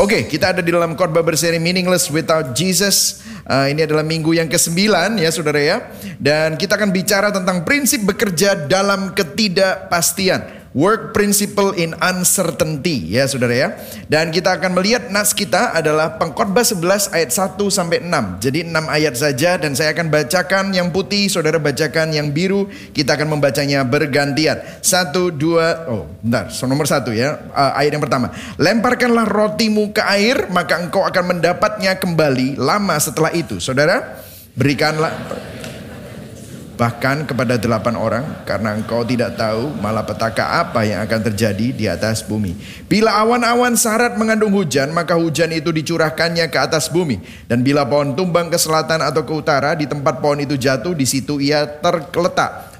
Oke, kita ada di dalam khotbah berseri Meaningless Without Jesus. Uh, ini adalah minggu yang ke-9 ya saudara ya. Dan kita akan bicara tentang prinsip bekerja dalam ketidakpastian. Work principle in uncertainty ya saudara ya. Dan kita akan melihat nas kita adalah pengkhotbah 11 ayat 1 sampai 6. Jadi 6 ayat saja dan saya akan bacakan yang putih, saudara bacakan yang biru. Kita akan membacanya bergantian. Satu, dua, oh bentar, so, nomor satu ya. Uh, ayat yang pertama. Lemparkanlah rotimu ke air, maka engkau akan mendapatnya kembali lama setelah itu. Saudara, berikanlah bahkan kepada delapan orang karena engkau tidak tahu malapetaka apa yang akan terjadi di atas bumi. Bila awan-awan sarat mengandung hujan, maka hujan itu dicurahkannya ke atas bumi. Dan bila pohon tumbang ke selatan atau ke utara, di tempat pohon itu jatuh, di situ ia tergeletak.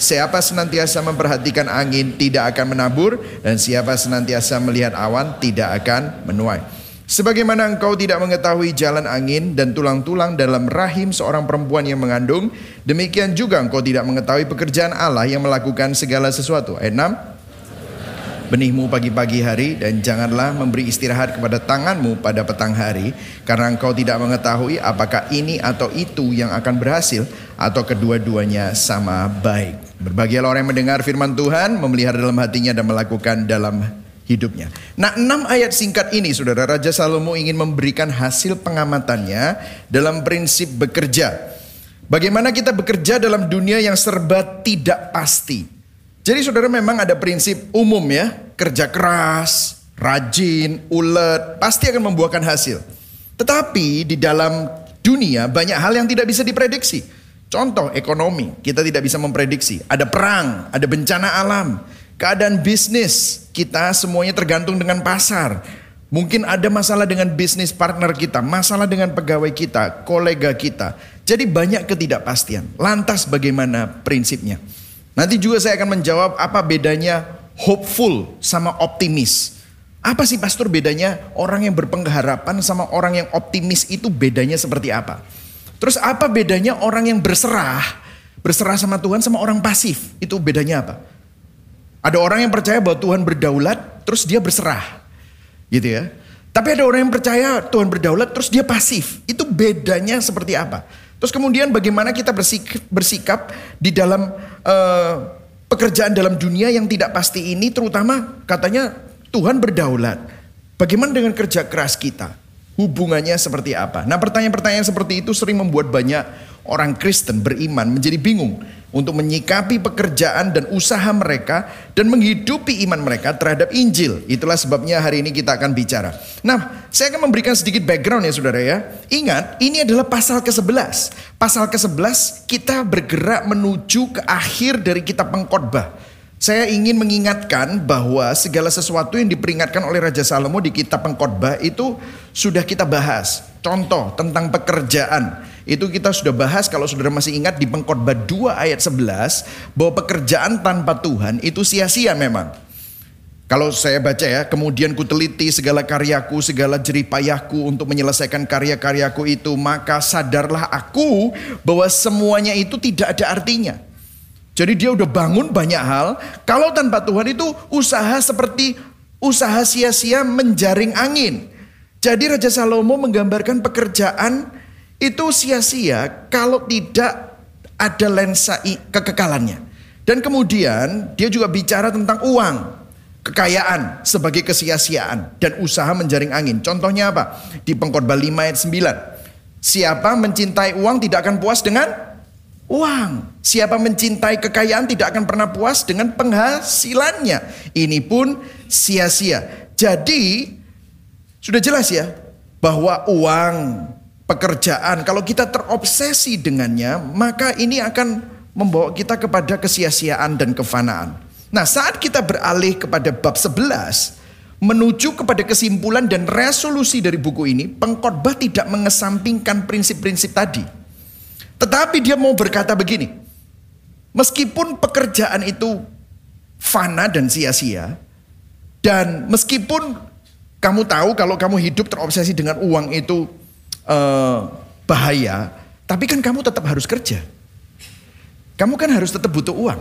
Siapa senantiasa memperhatikan angin tidak akan menabur dan siapa senantiasa melihat awan tidak akan menuai. Sebagaimana engkau tidak mengetahui jalan angin dan tulang-tulang dalam rahim seorang perempuan yang mengandung, demikian juga engkau tidak mengetahui pekerjaan Allah yang melakukan segala sesuatu. Ayat 6. Benihmu pagi-pagi hari dan janganlah memberi istirahat kepada tanganmu pada petang hari karena engkau tidak mengetahui apakah ini atau itu yang akan berhasil atau kedua-duanya sama baik. Berbahagialah orang yang mendengar firman Tuhan, memelihara dalam hatinya dan melakukan dalam hidupnya. Nah, enam ayat singkat ini, saudara Raja Salomo ingin memberikan hasil pengamatannya dalam prinsip bekerja. Bagaimana kita bekerja dalam dunia yang serba tidak pasti. Jadi saudara memang ada prinsip umum ya, kerja keras, rajin, ulet, pasti akan membuahkan hasil. Tetapi di dalam dunia banyak hal yang tidak bisa diprediksi. Contoh ekonomi, kita tidak bisa memprediksi. Ada perang, ada bencana alam, Keadaan bisnis kita semuanya tergantung dengan pasar. Mungkin ada masalah dengan bisnis partner kita, masalah dengan pegawai kita, kolega kita. Jadi banyak ketidakpastian. Lantas bagaimana prinsipnya? Nanti juga saya akan menjawab apa bedanya hopeful sama optimis. Apa sih pastor bedanya orang yang berpengharapan sama orang yang optimis itu bedanya seperti apa? Terus apa bedanya orang yang berserah, berserah sama Tuhan sama orang pasif? Itu bedanya apa? Ada orang yang percaya bahwa Tuhan berdaulat, terus dia berserah. Gitu ya. Tapi ada orang yang percaya Tuhan berdaulat, terus dia pasif. Itu bedanya seperti apa? Terus kemudian bagaimana kita bersikap, bersikap di dalam uh, pekerjaan dalam dunia yang tidak pasti ini, terutama katanya Tuhan berdaulat. Bagaimana dengan kerja keras kita? Hubungannya seperti apa? Nah pertanyaan-pertanyaan seperti itu sering membuat banyak orang Kristen beriman menjadi bingung untuk menyikapi pekerjaan dan usaha mereka dan menghidupi iman mereka terhadap Injil. Itulah sebabnya hari ini kita akan bicara. Nah, saya akan memberikan sedikit background ya saudara ya. Ingat, ini adalah pasal ke-11. Pasal ke-11 kita bergerak menuju ke akhir dari kitab pengkhotbah. Saya ingin mengingatkan bahwa segala sesuatu yang diperingatkan oleh Raja Salomo di kitab pengkhotbah itu sudah kita bahas. Contoh tentang pekerjaan itu kita sudah bahas kalau saudara masih ingat di pengkhotbah 2 ayat 11 bahwa pekerjaan tanpa Tuhan itu sia-sia memang. Kalau saya baca ya, kemudian kuteliti segala karyaku, segala jeripayahku untuk menyelesaikan karya-karyaku itu, maka sadarlah aku bahwa semuanya itu tidak ada artinya. Jadi dia udah bangun banyak hal, kalau tanpa Tuhan itu usaha seperti usaha sia-sia menjaring angin. Jadi Raja Salomo menggambarkan pekerjaan itu sia-sia kalau tidak ada lensa kekekalannya. Dan kemudian dia juga bicara tentang uang, kekayaan sebagai kesia-siaan dan usaha menjaring angin. Contohnya apa? Di pengkhotbah 5 ayat 9. Siapa mencintai uang tidak akan puas dengan uang. Siapa mencintai kekayaan tidak akan pernah puas dengan penghasilannya. Ini pun sia-sia. Jadi sudah jelas ya bahwa uang pekerjaan, kalau kita terobsesi dengannya, maka ini akan membawa kita kepada kesia-siaan dan kefanaan. Nah, saat kita beralih kepada bab 11, menuju kepada kesimpulan dan resolusi dari buku ini, pengkhotbah tidak mengesampingkan prinsip-prinsip tadi. Tetapi dia mau berkata begini, meskipun pekerjaan itu fana dan sia-sia, dan meskipun kamu tahu kalau kamu hidup terobsesi dengan uang itu uh, bahaya, tapi kan kamu tetap harus kerja. Kamu kan harus tetap butuh uang.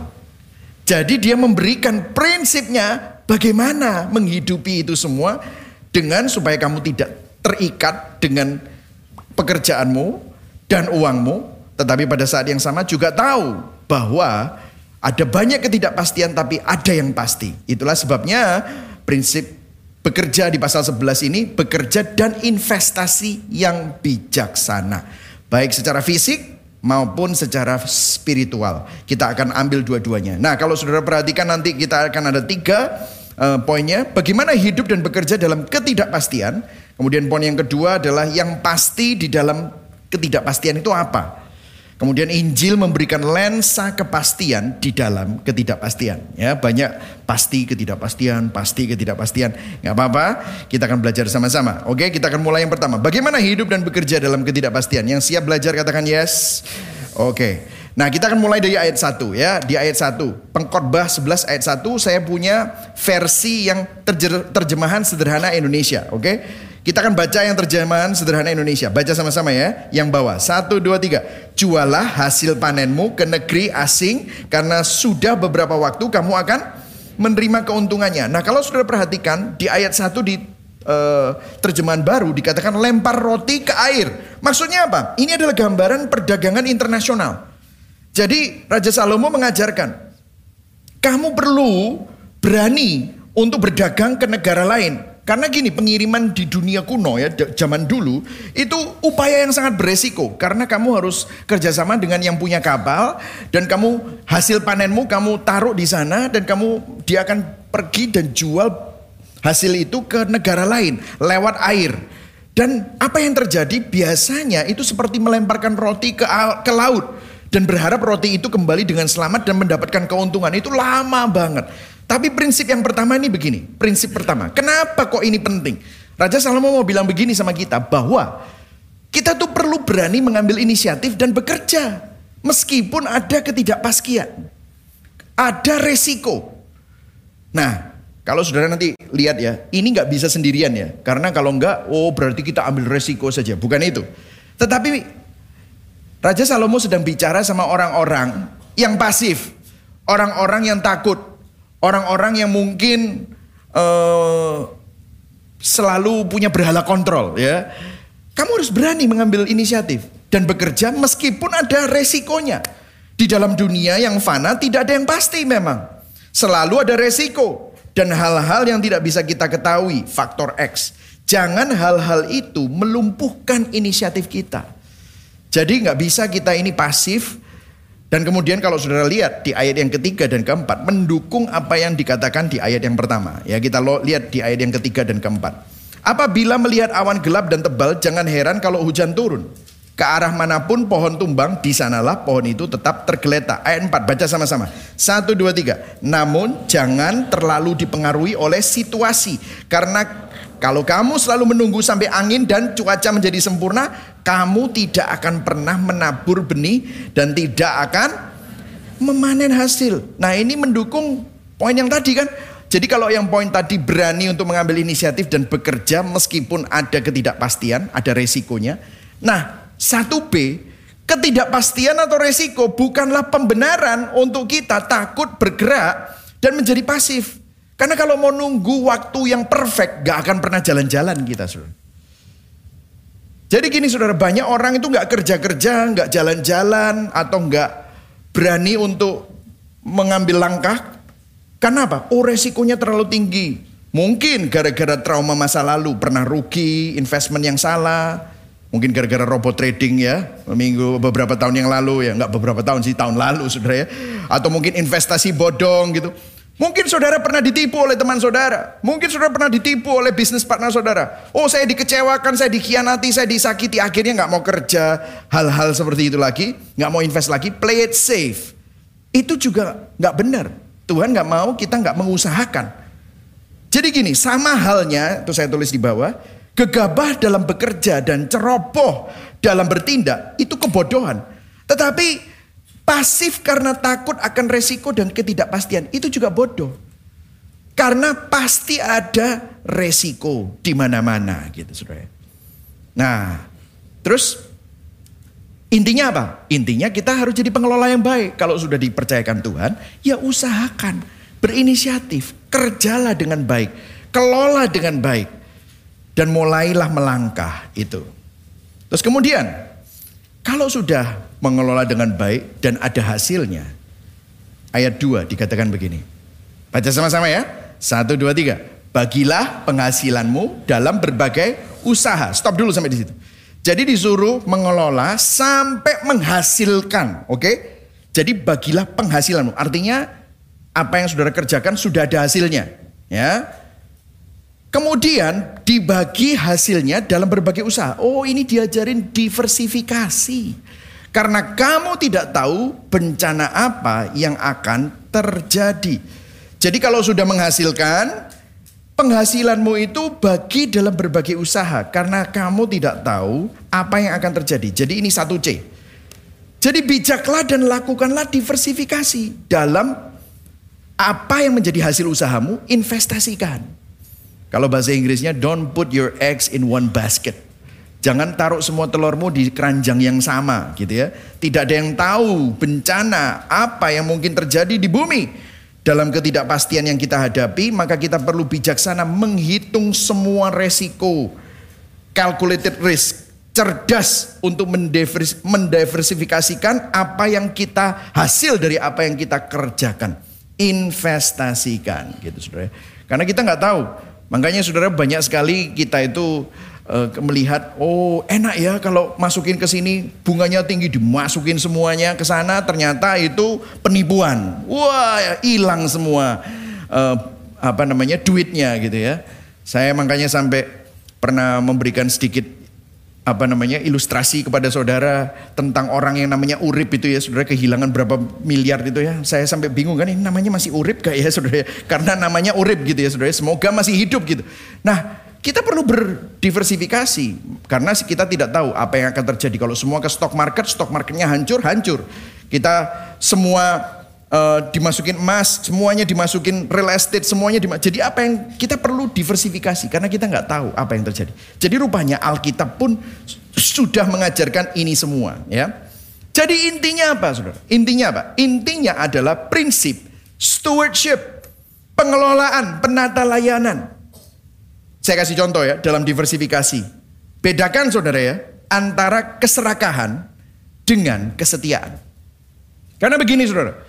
Jadi dia memberikan prinsipnya bagaimana menghidupi itu semua dengan supaya kamu tidak terikat dengan pekerjaanmu dan uangmu, tetapi pada saat yang sama juga tahu bahwa ada banyak ketidakpastian tapi ada yang pasti. Itulah sebabnya prinsip bekerja di pasal 11 ini bekerja dan investasi yang bijaksana. Baik secara fisik maupun secara spiritual. Kita akan ambil dua-duanya. Nah kalau saudara perhatikan nanti kita akan ada tiga uh, poinnya. Bagaimana hidup dan bekerja dalam ketidakpastian. Kemudian poin yang kedua adalah yang pasti di dalam ketidakpastian itu apa. Kemudian Injil memberikan lensa kepastian di dalam ketidakpastian. Ya, banyak pasti ketidakpastian, pasti ketidakpastian. Gak apa-apa, kita akan belajar sama-sama. Oke, kita akan mulai yang pertama. Bagaimana hidup dan bekerja dalam ketidakpastian? Yang siap belajar katakan yes. Oke. Nah, kita akan mulai dari ayat 1 ya. Di ayat 1, Pengkhotbah 11 ayat 1 saya punya versi yang terjemahan sederhana Indonesia, oke? Kita akan baca yang terjemahan sederhana Indonesia. Baca sama-sama ya. Yang bawah. Satu, dua, tiga. Jualah hasil panenmu ke negeri asing. Karena sudah beberapa waktu kamu akan menerima keuntungannya. Nah kalau sudah perhatikan di ayat satu di uh, terjemahan baru dikatakan lempar roti ke air. Maksudnya apa? Ini adalah gambaran perdagangan internasional. Jadi Raja Salomo mengajarkan. Kamu perlu berani untuk berdagang ke negara lain. Karena gini, pengiriman di dunia kuno ya, zaman dulu, itu upaya yang sangat beresiko. Karena kamu harus kerjasama dengan yang punya kapal, dan kamu hasil panenmu kamu taruh di sana, dan kamu dia akan pergi dan jual hasil itu ke negara lain, lewat air. Dan apa yang terjadi biasanya itu seperti melemparkan roti ke, ke laut. Dan berharap roti itu kembali dengan selamat dan mendapatkan keuntungan. Itu lama banget. Tapi prinsip yang pertama ini begini. Prinsip pertama, kenapa kok ini penting? Raja Salomo mau bilang begini sama kita bahwa kita tuh perlu berani mengambil inisiatif dan bekerja. Meskipun ada ketidakpastian. Ada resiko. Nah, kalau saudara nanti lihat ya, ini nggak bisa sendirian ya. Karena kalau nggak, oh berarti kita ambil resiko saja. Bukan itu. Tetapi Raja Salomo sedang bicara sama orang-orang yang pasif. Orang-orang yang takut Orang-orang yang mungkin uh, selalu punya berhala kontrol ya. Kamu harus berani mengambil inisiatif dan bekerja meskipun ada resikonya. Di dalam dunia yang fana tidak ada yang pasti memang. Selalu ada resiko dan hal-hal yang tidak bisa kita ketahui, faktor X. Jangan hal-hal itu melumpuhkan inisiatif kita. Jadi nggak bisa kita ini pasif dan kemudian kalau saudara lihat di ayat yang ketiga dan keempat mendukung apa yang dikatakan di ayat yang pertama. Ya kita lihat di ayat yang ketiga dan keempat. Apabila melihat awan gelap dan tebal jangan heran kalau hujan turun. Ke arah mana pun pohon tumbang di sanalah pohon itu tetap tergeletak. Ayat 4 baca sama-sama. Satu dua tiga. Namun jangan terlalu dipengaruhi oleh situasi karena kalau kamu selalu menunggu sampai angin dan cuaca menjadi sempurna, kamu tidak akan pernah menabur benih dan tidak akan memanen hasil. Nah, ini mendukung poin yang tadi kan. Jadi kalau yang poin tadi berani untuk mengambil inisiatif dan bekerja meskipun ada ketidakpastian, ada resikonya. Nah, satu b ketidakpastian atau resiko bukanlah pembenaran untuk kita takut bergerak dan menjadi pasif. Karena kalau mau nunggu waktu yang perfect, gak akan pernah jalan-jalan kita, saudara. Jadi gini saudara, banyak orang itu gak kerja-kerja, gak jalan-jalan, atau gak berani untuk mengambil langkah. Karena apa? Oh resikonya terlalu tinggi. Mungkin gara-gara trauma masa lalu, pernah rugi, investment yang salah. Mungkin gara-gara robot trading ya, minggu beberapa tahun yang lalu ya, nggak beberapa tahun sih, tahun lalu saudara ya. Atau mungkin investasi bodong gitu. Mungkin saudara pernah ditipu oleh teman saudara. Mungkin saudara pernah ditipu oleh bisnis partner saudara. Oh saya dikecewakan, saya dikhianati, saya disakiti. Akhirnya nggak mau kerja hal-hal seperti itu lagi. nggak mau invest lagi. Play it safe. Itu juga nggak benar. Tuhan nggak mau kita nggak mengusahakan. Jadi gini, sama halnya, itu saya tulis di bawah. Gegabah dalam bekerja dan ceroboh dalam bertindak, itu kebodohan. Tetapi Pasif karena takut akan resiko dan ketidakpastian. Itu juga bodoh. Karena pasti ada resiko di mana-mana gitu saudara. Nah, terus intinya apa? Intinya kita harus jadi pengelola yang baik. Kalau sudah dipercayakan Tuhan, ya usahakan, berinisiatif, kerjalah dengan baik, kelola dengan baik. dan mulailah melangkah itu. Terus kemudian, kalau sudah mengelola dengan baik dan ada hasilnya, ayat 2 dikatakan begini. Baca sama-sama ya. Satu, dua, tiga. Bagilah penghasilanmu dalam berbagai usaha. Stop dulu sampai di situ. Jadi disuruh mengelola sampai menghasilkan, oke? Okay? Jadi bagilah penghasilanmu. Artinya apa yang saudara kerjakan sudah ada hasilnya, ya. Kemudian dibagi hasilnya dalam berbagai usaha. Oh, ini diajarin diversifikasi. Karena kamu tidak tahu bencana apa yang akan terjadi. Jadi kalau sudah menghasilkan, penghasilanmu itu bagi dalam berbagai usaha. Karena kamu tidak tahu apa yang akan terjadi. Jadi ini satu C. Jadi bijaklah dan lakukanlah diversifikasi dalam apa yang menjadi hasil usahamu, investasikan. Kalau bahasa Inggrisnya, don't put your eggs in one basket. Jangan taruh semua telurmu di keranjang yang sama gitu ya. Tidak ada yang tahu bencana apa yang mungkin terjadi di bumi. Dalam ketidakpastian yang kita hadapi, maka kita perlu bijaksana menghitung semua resiko. Calculated risk, cerdas untuk mendiversifikasikan apa yang kita hasil dari apa yang kita kerjakan. Investasikan gitu Saudara. Karena kita nggak tahu. Makanya Saudara banyak sekali kita itu uh, melihat oh enak ya kalau masukin ke sini. Bunganya tinggi dimasukin semuanya ke sana. Ternyata itu penipuan. Wah hilang semua uh, apa namanya duitnya gitu ya. Saya makanya sampai pernah memberikan sedikit apa namanya ilustrasi kepada saudara tentang orang yang namanya Urip itu ya. Saudara kehilangan berapa miliar itu ya. Saya sampai bingung kan ini namanya masih Urip gak ya saudara karena namanya Urip gitu ya saudara semoga masih hidup gitu. Nah kita perlu berdiversifikasi karena kita tidak tahu apa yang akan terjadi kalau semua ke stock market, stock marketnya hancur, hancur. Kita semua uh, dimasukin emas, semuanya dimasukin real estate, semuanya dimasukin. Jadi apa yang kita perlu diversifikasi karena kita nggak tahu apa yang terjadi. Jadi rupanya Alkitab pun sudah mengajarkan ini semua, ya. Jadi intinya apa, saudara? Intinya apa? Intinya adalah prinsip stewardship, pengelolaan, penata layanan. Saya kasih contoh ya dalam diversifikasi. Bedakan saudara ya antara keserakahan dengan kesetiaan. Karena begini saudara.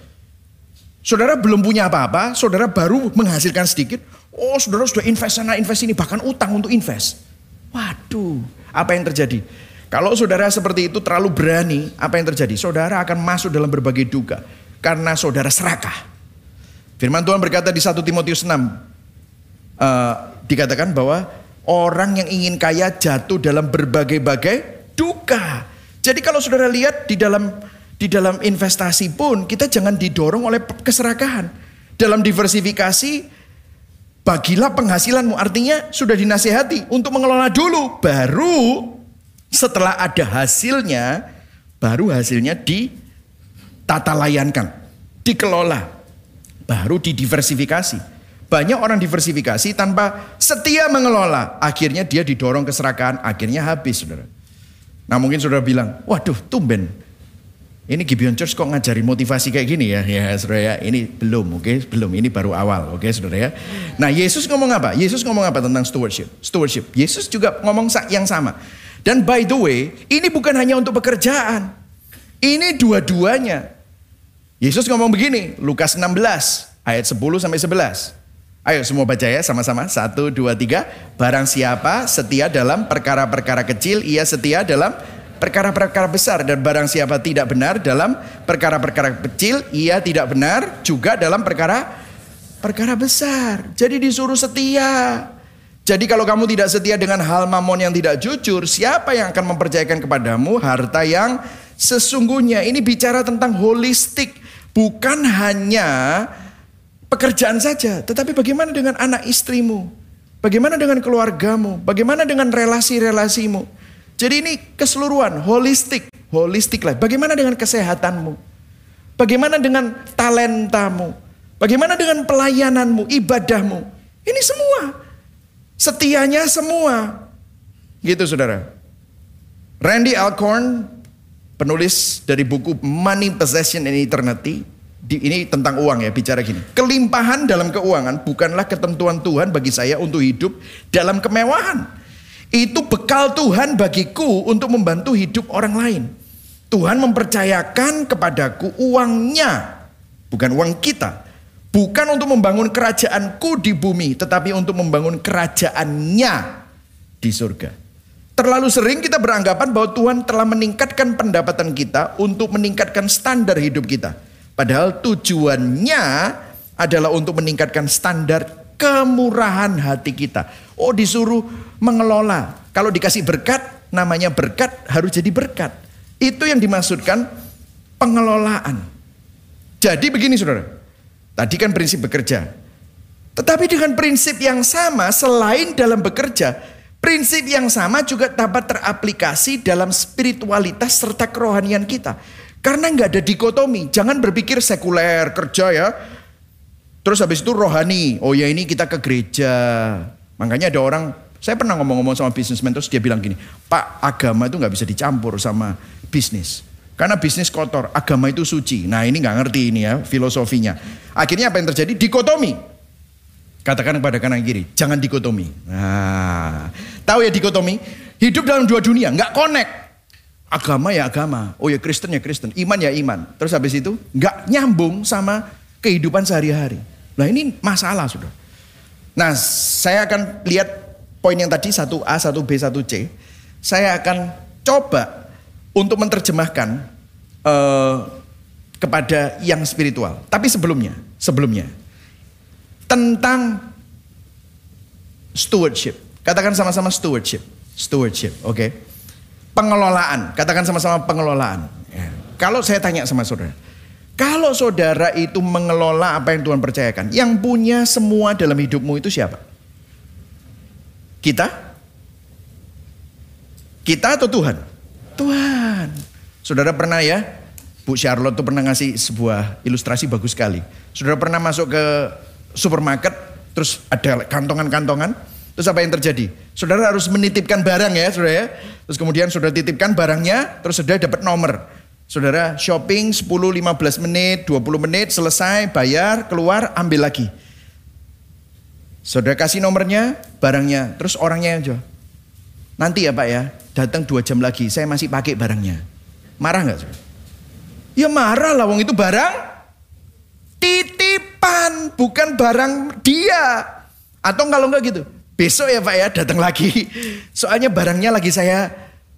Saudara belum punya apa-apa, saudara baru menghasilkan sedikit. Oh saudara sudah invest sana, invest ini, bahkan utang untuk invest. Waduh, apa yang terjadi? Kalau saudara seperti itu terlalu berani, apa yang terjadi? Saudara akan masuk dalam berbagai duga. Karena saudara serakah. Firman Tuhan berkata di 1 Timotius 6. Uh, dikatakan bahwa orang yang ingin kaya jatuh dalam berbagai-bagai duka. Jadi kalau saudara lihat di dalam di dalam investasi pun kita jangan didorong oleh keserakahan. Dalam diversifikasi bagilah penghasilanmu artinya sudah dinasehati untuk mengelola dulu baru setelah ada hasilnya baru hasilnya ditata layankan, dikelola, baru didiversifikasi. Banyak orang diversifikasi tanpa setia mengelola. Akhirnya dia didorong keserakahan, akhirnya habis saudara. Nah mungkin saudara bilang, waduh tumben. Ini Gibeon Church kok ngajari motivasi kayak gini ya? Ya saudara ya, ini belum oke, okay? belum. Ini baru awal oke okay, saudara ya. Nah Yesus ngomong apa? Yesus ngomong apa tentang stewardship? Stewardship. Yesus juga ngomong yang sama. Dan by the way, ini bukan hanya untuk pekerjaan. Ini dua-duanya. Yesus ngomong begini, Lukas 16 ayat 10 sampai 11. Ayo semua baca ya sama-sama. Satu, dua, tiga. Barang siapa setia dalam perkara-perkara kecil, ia setia dalam perkara-perkara besar. Dan barang siapa tidak benar dalam perkara-perkara kecil, ia tidak benar juga dalam perkara perkara besar. Jadi disuruh setia. Jadi kalau kamu tidak setia dengan hal mamon yang tidak jujur, siapa yang akan mempercayakan kepadamu harta yang sesungguhnya? Ini bicara tentang holistik, bukan hanya pekerjaan saja, tetapi bagaimana dengan anak istrimu? Bagaimana dengan keluargamu? Bagaimana dengan relasi-relasimu? Jadi ini keseluruhan, holistik, holistik lah. Bagaimana dengan kesehatanmu? Bagaimana dengan talentamu? Bagaimana dengan pelayananmu, ibadahmu? Ini semua. Setianya semua. Gitu saudara. Randy Alcorn, penulis dari buku Money, Possession and Eternity, di, ini tentang uang ya bicara gini. Kelimpahan dalam keuangan bukanlah ketentuan Tuhan bagi saya untuk hidup dalam kemewahan. Itu bekal Tuhan bagiku untuk membantu hidup orang lain. Tuhan mempercayakan kepadaku uangnya, bukan uang kita. Bukan untuk membangun kerajaanku di bumi, tetapi untuk membangun kerajaannya di surga. Terlalu sering kita beranggapan bahwa Tuhan telah meningkatkan pendapatan kita untuk meningkatkan standar hidup kita. Padahal tujuannya adalah untuk meningkatkan standar kemurahan hati kita. Oh disuruh mengelola. Kalau dikasih berkat, namanya berkat harus jadi berkat. Itu yang dimaksudkan pengelolaan. Jadi begini saudara, tadi kan prinsip bekerja. Tetapi dengan prinsip yang sama, selain dalam bekerja, prinsip yang sama juga dapat teraplikasi dalam spiritualitas serta kerohanian kita. Karena nggak ada dikotomi, jangan berpikir sekuler kerja ya. Terus habis itu rohani, oh ya ini kita ke gereja. Makanya ada orang, saya pernah ngomong-ngomong sama bisnismen terus dia bilang gini, Pak agama itu nggak bisa dicampur sama bisnis. Karena bisnis kotor, agama itu suci. Nah ini nggak ngerti ini ya filosofinya. Akhirnya apa yang terjadi? Dikotomi. Katakan kepada kanan kiri, jangan dikotomi. Nah, tahu ya dikotomi? Hidup dalam dua dunia, nggak connect. Agama ya agama, oh ya Kristen ya Kristen, iman ya iman. Terus habis itu nggak nyambung sama kehidupan sehari-hari. Nah ini masalah sudah. Nah saya akan lihat poin yang tadi 1A, 1B, 1C. Saya akan coba untuk menerjemahkan uh, kepada yang spiritual. Tapi sebelumnya, sebelumnya tentang stewardship. Katakan sama-sama stewardship. Stewardship, oke. Okay? Pengelolaan, katakan sama-sama pengelolaan. Ya. Kalau saya tanya sama saudara, kalau saudara itu mengelola apa yang Tuhan percayakan, yang punya semua dalam hidupmu itu siapa? Kita? Kita atau Tuhan? Tuhan. Saudara pernah ya, Bu Charlotte tuh pernah ngasih sebuah ilustrasi bagus sekali. Saudara pernah masuk ke supermarket, terus ada kantongan-kantongan, terus apa yang terjadi? Saudara harus menitipkan barang ya, saudara ya. Terus kemudian saudara titipkan barangnya, terus saudara dapat nomor. Saudara shopping 10-15 menit, 20 menit, selesai, bayar, keluar, ambil lagi. Saudara kasih nomornya, barangnya, terus orangnya jual. Nanti ya Pak ya, datang dua jam lagi, saya masih pakai barangnya. Marah nggak? Ya marah lah, wong itu barang titipan, bukan barang dia. Atau kalau enggak gitu, besok ya Pak ya datang lagi. Soalnya barangnya lagi saya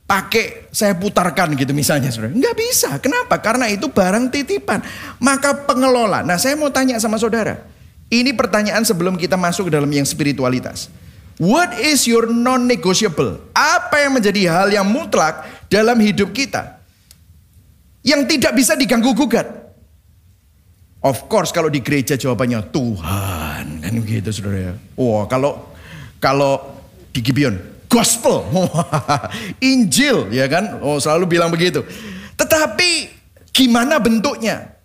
pakai, saya putarkan gitu misalnya. Saudara. Enggak bisa, kenapa? Karena itu barang titipan. Maka pengelola, nah saya mau tanya sama saudara. Ini pertanyaan sebelum kita masuk ke dalam yang spiritualitas. What is your non-negotiable? Apa yang menjadi hal yang mutlak dalam hidup kita? Yang tidak bisa diganggu gugat. Of course kalau di gereja jawabannya Tuhan. Kan begitu saudara ya. Wah kalau kalau di Gibeon gospel. Injil ya kan. Oh selalu bilang begitu. Tetapi gimana bentuknya?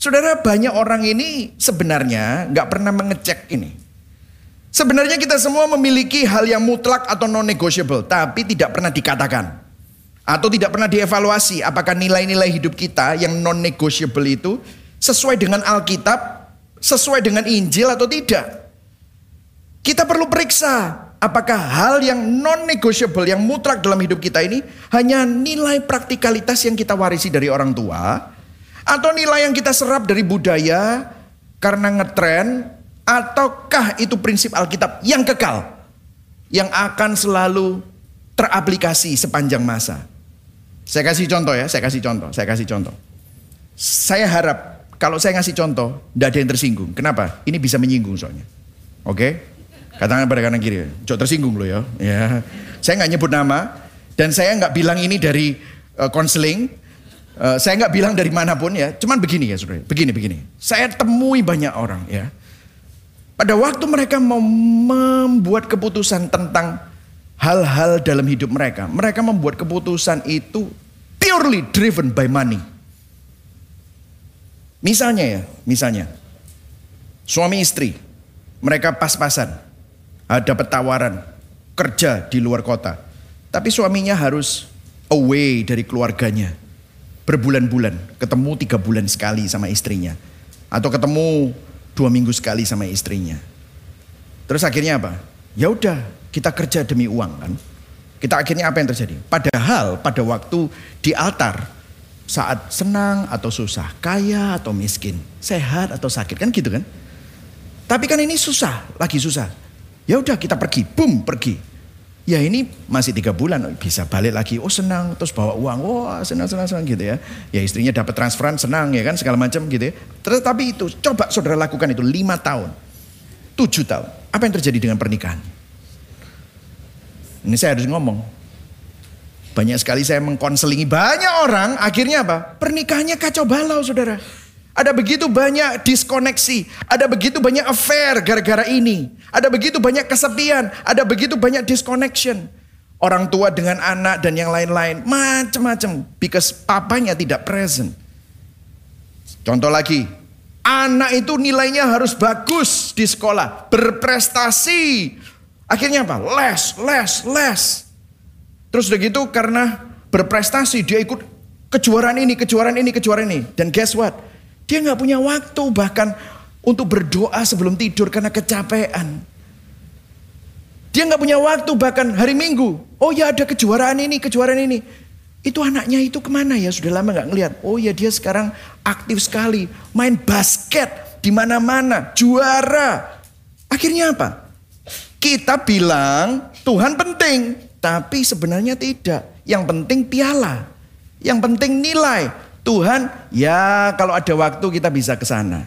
Saudara banyak orang ini sebenarnya nggak pernah mengecek ini. Sebenarnya kita semua memiliki hal yang mutlak atau non-negotiable, tapi tidak pernah dikatakan. Atau tidak pernah dievaluasi apakah nilai-nilai hidup kita yang non-negotiable itu sesuai dengan Alkitab, sesuai dengan Injil atau tidak. Kita perlu periksa apakah hal yang non-negotiable, yang mutlak dalam hidup kita ini hanya nilai praktikalitas yang kita warisi dari orang tua, atau nilai yang kita serap dari budaya karena ngetren Ataukah itu prinsip Alkitab yang kekal? Yang akan selalu teraplikasi sepanjang masa. Saya kasih contoh ya, saya kasih contoh, saya kasih contoh. Saya harap kalau saya ngasih contoh, tidak ada yang tersinggung. Kenapa? Ini bisa menyinggung soalnya. Oke? Katakan pada kanan kiri. Jok tersinggung loh ya. ya. Saya nggak nyebut nama dan saya nggak bilang ini dari konseling. Uh, uh, saya nggak bilang dari mana pun ya. Cuman begini ya saudara. Begini begini. Saya temui banyak orang ya pada waktu mereka mau membuat keputusan tentang hal-hal dalam hidup mereka, mereka membuat keputusan itu purely driven by money. Misalnya ya, misalnya suami istri, mereka pas-pasan, dapat tawaran kerja di luar kota, tapi suaminya harus away dari keluarganya berbulan-bulan, ketemu tiga bulan sekali sama istrinya, atau ketemu dua minggu sekali sama istrinya. Terus akhirnya apa? Ya udah, kita kerja demi uang kan. Kita akhirnya apa yang terjadi? Padahal pada waktu di altar saat senang atau susah, kaya atau miskin, sehat atau sakit kan gitu kan? Tapi kan ini susah, lagi susah. Ya udah kita pergi, boom pergi. Ya ini masih tiga bulan bisa balik lagi. Oh senang terus bawa uang. Wah oh, senang senang senang gitu ya. Ya istrinya dapat transferan senang ya kan segala macam gitu ya. Tetapi itu coba saudara lakukan itu lima tahun, tujuh tahun. Apa yang terjadi dengan pernikahan? Ini saya harus ngomong. Banyak sekali saya mengkonselingi banyak orang, akhirnya apa? Pernikahannya kacau balau saudara. Ada begitu banyak diskoneksi, ada begitu banyak affair gara-gara ini. Ada begitu banyak kesepian, ada begitu banyak disconnection. Orang tua dengan anak dan yang lain-lain, macam-macam. Because papanya tidak present. Contoh lagi, anak itu nilainya harus bagus di sekolah, berprestasi, Akhirnya apa? Les, les, les. Terus udah gitu karena berprestasi dia ikut kejuaraan ini, kejuaraan ini, kejuaraan ini. Dan guess what? Dia nggak punya waktu bahkan untuk berdoa sebelum tidur karena kecapean. Dia nggak punya waktu bahkan hari Minggu. Oh ya ada kejuaraan ini, kejuaraan ini. Itu anaknya itu ke mana ya? Sudah lama nggak ngelihat. Oh ya dia sekarang aktif sekali main basket di mana-mana, juara. Akhirnya apa? Kita bilang Tuhan penting, tapi sebenarnya tidak. Yang penting piala. Yang penting nilai. Tuhan, ya kalau ada waktu kita bisa ke sana.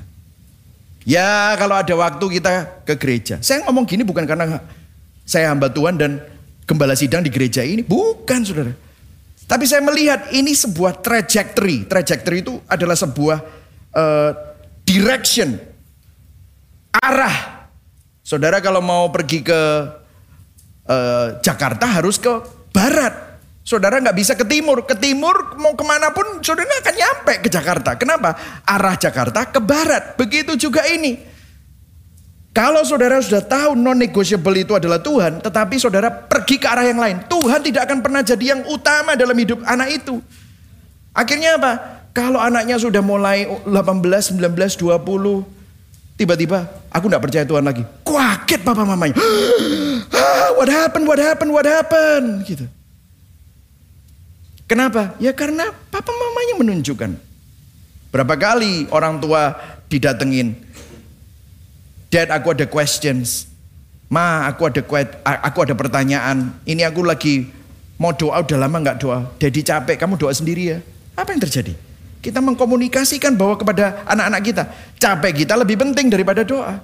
Ya kalau ada waktu kita ke gereja. Saya ngomong gini bukan karena saya hamba Tuhan dan gembala sidang di gereja ini. Bukan saudara. Tapi saya melihat ini sebuah trajectory. Trajectory itu adalah sebuah uh, direction. Arah Saudara kalau mau pergi ke uh, Jakarta harus ke barat. Saudara nggak bisa ke timur. Ke timur mau ke mana pun saudara akan nyampe ke Jakarta. Kenapa? Arah Jakarta ke barat. Begitu juga ini. Kalau saudara sudah tahu non-negotiable itu adalah Tuhan, tetapi saudara pergi ke arah yang lain. Tuhan tidak akan pernah jadi yang utama dalam hidup anak itu. Akhirnya apa? Kalau anaknya sudah mulai 18, 19, 20, Tiba-tiba aku tidak percaya Tuhan lagi. Kaget papa mamanya. Ah, what happened, what happened, what happened? Gitu. Kenapa? Ya karena papa mamanya menunjukkan. Berapa kali orang tua didatengin. Dad aku ada questions. Ma aku ada aku ada pertanyaan. Ini aku lagi mau doa udah lama nggak doa. Daddy capek kamu doa sendiri ya. Apa yang terjadi? Kita mengkomunikasikan bahwa kepada anak-anak kita, capek kita lebih penting daripada doa.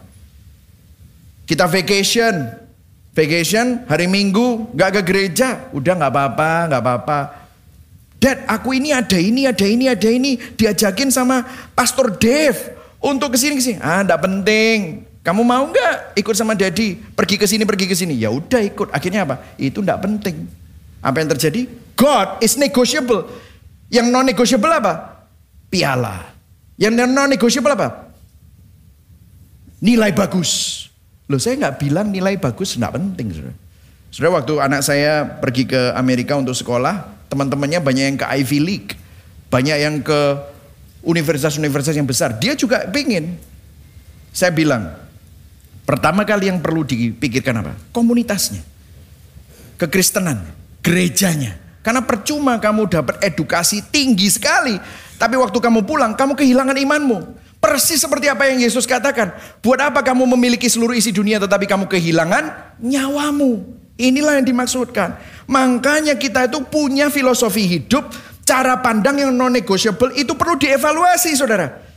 Kita vacation, vacation hari Minggu nggak ke gereja, udah nggak apa-apa, nggak apa-apa. Dad, aku ini ada ini, ada ini, ada ini, diajakin sama Pastor Dave untuk ke sini ke sini. Ah, nggak penting. Kamu mau nggak ikut sama Daddy pergi ke sini, pergi ke sini? Ya udah ikut. Akhirnya apa? Itu nggak penting. Apa yang terjadi? God is negotiable. Yang non negotiable apa? piala. Yang non negotiable apa? Nilai bagus. Loh saya nggak bilang nilai bagus nggak penting. Saudara waktu anak saya pergi ke Amerika untuk sekolah, teman-temannya banyak yang ke Ivy League. Banyak yang ke universitas-universitas yang besar. Dia juga pingin. Saya bilang, pertama kali yang perlu dipikirkan apa? Komunitasnya. Kekristenan, gerejanya. Karena percuma kamu dapat edukasi tinggi sekali. Tapi waktu kamu pulang, kamu kehilangan imanmu. Persis seperti apa yang Yesus katakan. Buat apa kamu memiliki seluruh isi dunia tetapi kamu kehilangan nyawamu. Inilah yang dimaksudkan. Makanya kita itu punya filosofi hidup, cara pandang yang non-negotiable itu perlu dievaluasi saudara.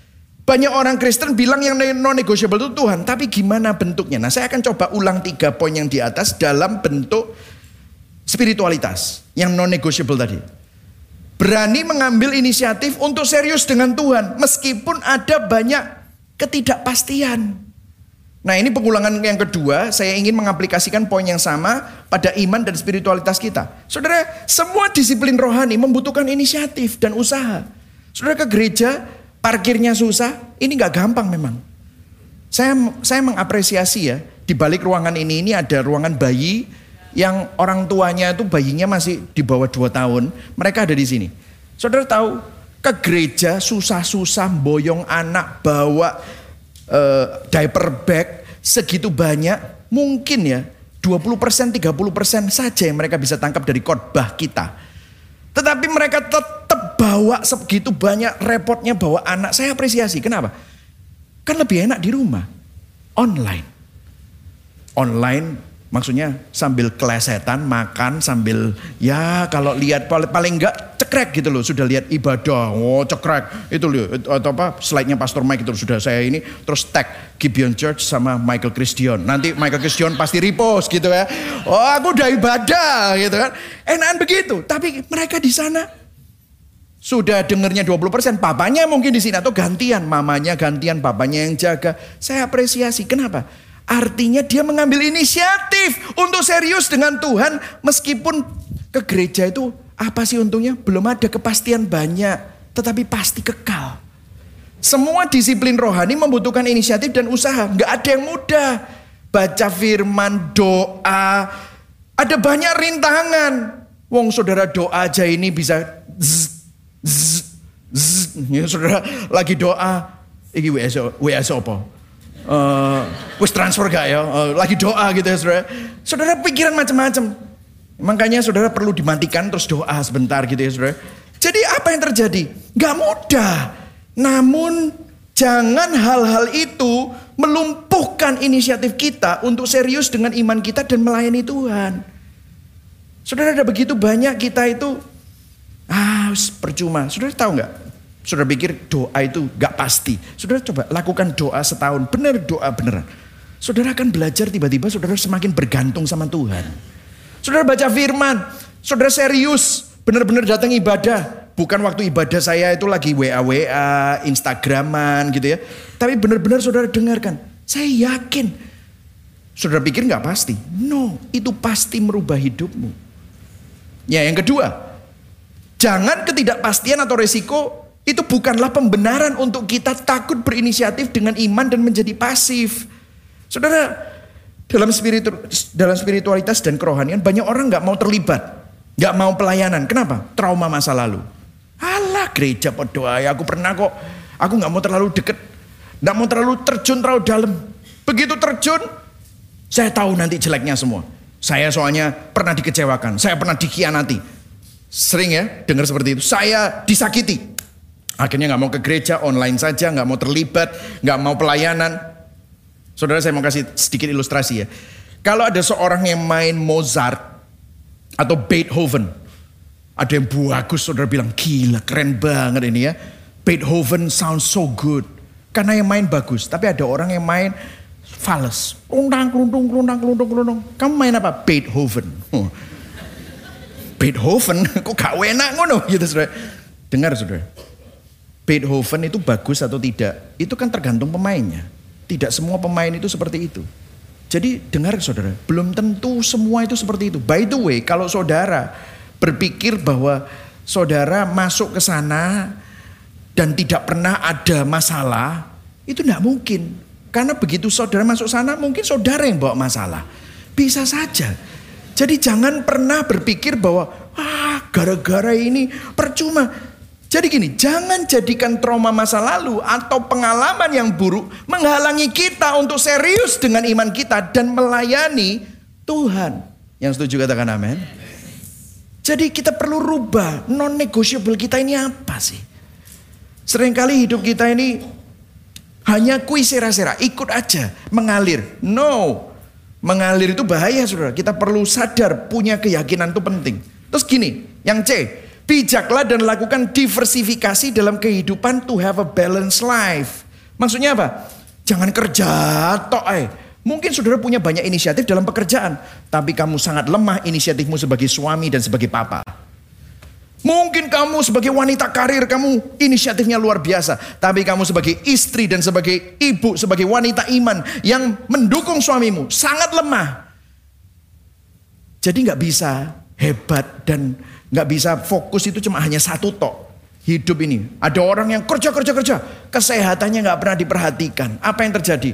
Banyak orang Kristen bilang yang non-negotiable itu Tuhan. Tapi gimana bentuknya? Nah saya akan coba ulang tiga poin yang di atas dalam bentuk spiritualitas. Yang non-negotiable tadi berani mengambil inisiatif untuk serius dengan Tuhan meskipun ada banyak ketidakpastian. Nah, ini pengulangan yang kedua, saya ingin mengaplikasikan poin yang sama pada iman dan spiritualitas kita. Saudara, semua disiplin rohani membutuhkan inisiatif dan usaha. Saudara ke gereja, parkirnya susah, ini nggak gampang memang. Saya saya mengapresiasi ya, di balik ruangan ini ini ada ruangan bayi yang orang tuanya itu bayinya masih di bawah 2 tahun, mereka ada di sini. Saudara tahu, ke gereja susah-susah boyong anak bawa uh, diaper bag segitu banyak, mungkin ya 20%, 30% saja yang mereka bisa tangkap dari khotbah kita. Tetapi mereka tetap bawa segitu banyak repotnya bawa anak. Saya apresiasi. Kenapa? Kan lebih enak di rumah. Online. Online Maksudnya sambil kelesetan, makan sambil ya kalau lihat paling enggak cekrek gitu loh. Sudah lihat ibadah, oh cekrek. Itu loh, atau apa slide-nya Pastor Mike itu sudah saya ini. Terus tag Gibeon Church sama Michael Christian. Nanti Michael Christian pasti repost gitu ya. Oh aku udah ibadah gitu kan. Enakan begitu. Tapi mereka di sana sudah dengernya 20%, papanya mungkin di sini atau gantian, mamanya gantian, papanya yang jaga. Saya apresiasi. Kenapa? Artinya dia mengambil inisiatif untuk serius dengan Tuhan meskipun ke gereja itu apa sih untungnya? Belum ada kepastian banyak, tetapi pasti kekal. Semua disiplin rohani membutuhkan inisiatif dan usaha. Nggak ada yang mudah. Baca firman, doa. Ada banyak rintangan. Wong saudara doa aja ini bisa zzz, zzz, zzz. Ya, saudara lagi doa. Iki WSO, WSO apa? Uh, transfer gak ya, uh, lagi doa gitu ya saudara. Saudara pikiran macam-macam. Makanya saudara perlu dimatikan terus doa sebentar gitu ya saudara. Jadi apa yang terjadi? Gak mudah. Namun jangan hal-hal itu melumpuhkan inisiatif kita untuk serius dengan iman kita dan melayani Tuhan. Saudara ada begitu banyak kita itu ah percuma. Saudara tahu nggak? Saudara pikir doa itu gak pasti. Saudara coba lakukan doa setahun. Benar doa beneran. Saudara akan belajar tiba-tiba saudara semakin bergantung sama Tuhan. Saudara baca firman. Saudara serius. Benar-benar datang ibadah. Bukan waktu ibadah saya itu lagi WA-WA, Instagraman gitu ya. Tapi benar-benar saudara dengarkan. Saya yakin. Saudara pikir gak pasti? No, itu pasti merubah hidupmu. Ya yang kedua. Jangan ketidakpastian atau resiko itu bukanlah pembenaran untuk kita takut berinisiatif dengan iman dan menjadi pasif. Saudara, dalam spiritu, dalam spiritualitas dan kerohanian banyak orang nggak mau terlibat, nggak mau pelayanan. Kenapa? Trauma masa lalu. Alah gereja berdoa ya aku pernah kok. Aku nggak mau terlalu deket, nggak mau terlalu terjun terlalu dalam. Begitu terjun, saya tahu nanti jeleknya semua. Saya soalnya pernah dikecewakan, saya pernah dikhianati. Sering ya dengar seperti itu. Saya disakiti, Akhirnya nggak mau ke gereja, online saja, nggak mau terlibat, nggak mau pelayanan. Saudara saya mau kasih sedikit ilustrasi ya. Kalau ada seorang yang main Mozart atau Beethoven, ada yang bagus, saudara bilang gila, keren banget ini ya. Beethoven sounds so good. Karena yang main bagus, tapi ada orang yang main fals. Kelundang, kelundung, kelundang, kelundung, kelundung. Kamu main apa? Beethoven. Beethoven, kok gak enak ngono gitu saudara. Dengar saudara. Beethoven itu bagus atau tidak, itu kan tergantung pemainnya. Tidak semua pemain itu seperti itu. Jadi dengar saudara, belum tentu semua itu seperti itu. By the way, kalau saudara berpikir bahwa saudara masuk ke sana dan tidak pernah ada masalah, itu tidak mungkin. Karena begitu saudara masuk sana, mungkin saudara yang bawa masalah. Bisa saja. Jadi jangan pernah berpikir bahwa, ah gara-gara ini percuma. Jadi gini, jangan jadikan trauma masa lalu atau pengalaman yang buruk menghalangi kita untuk serius dengan iman kita dan melayani Tuhan. Yang setuju katakan amin. Jadi kita perlu rubah non-negotiable kita ini apa sih? Seringkali hidup kita ini hanya kuis sera-sera, ikut aja, mengalir. No, mengalir itu bahaya saudara. Kita perlu sadar punya keyakinan itu penting. Terus gini, yang C, Bijaklah dan lakukan diversifikasi dalam kehidupan to have a balanced life. Maksudnya apa? Jangan kerja tok eh. Mungkin saudara punya banyak inisiatif dalam pekerjaan, tapi kamu sangat lemah inisiatifmu sebagai suami dan sebagai papa. Mungkin kamu sebagai wanita karir kamu inisiatifnya luar biasa, tapi kamu sebagai istri dan sebagai ibu, sebagai wanita iman yang mendukung suamimu sangat lemah. Jadi nggak bisa hebat dan nggak bisa fokus itu cuma hanya satu tok hidup ini. Ada orang yang kerja kerja kerja, kesehatannya nggak pernah diperhatikan. Apa yang terjadi?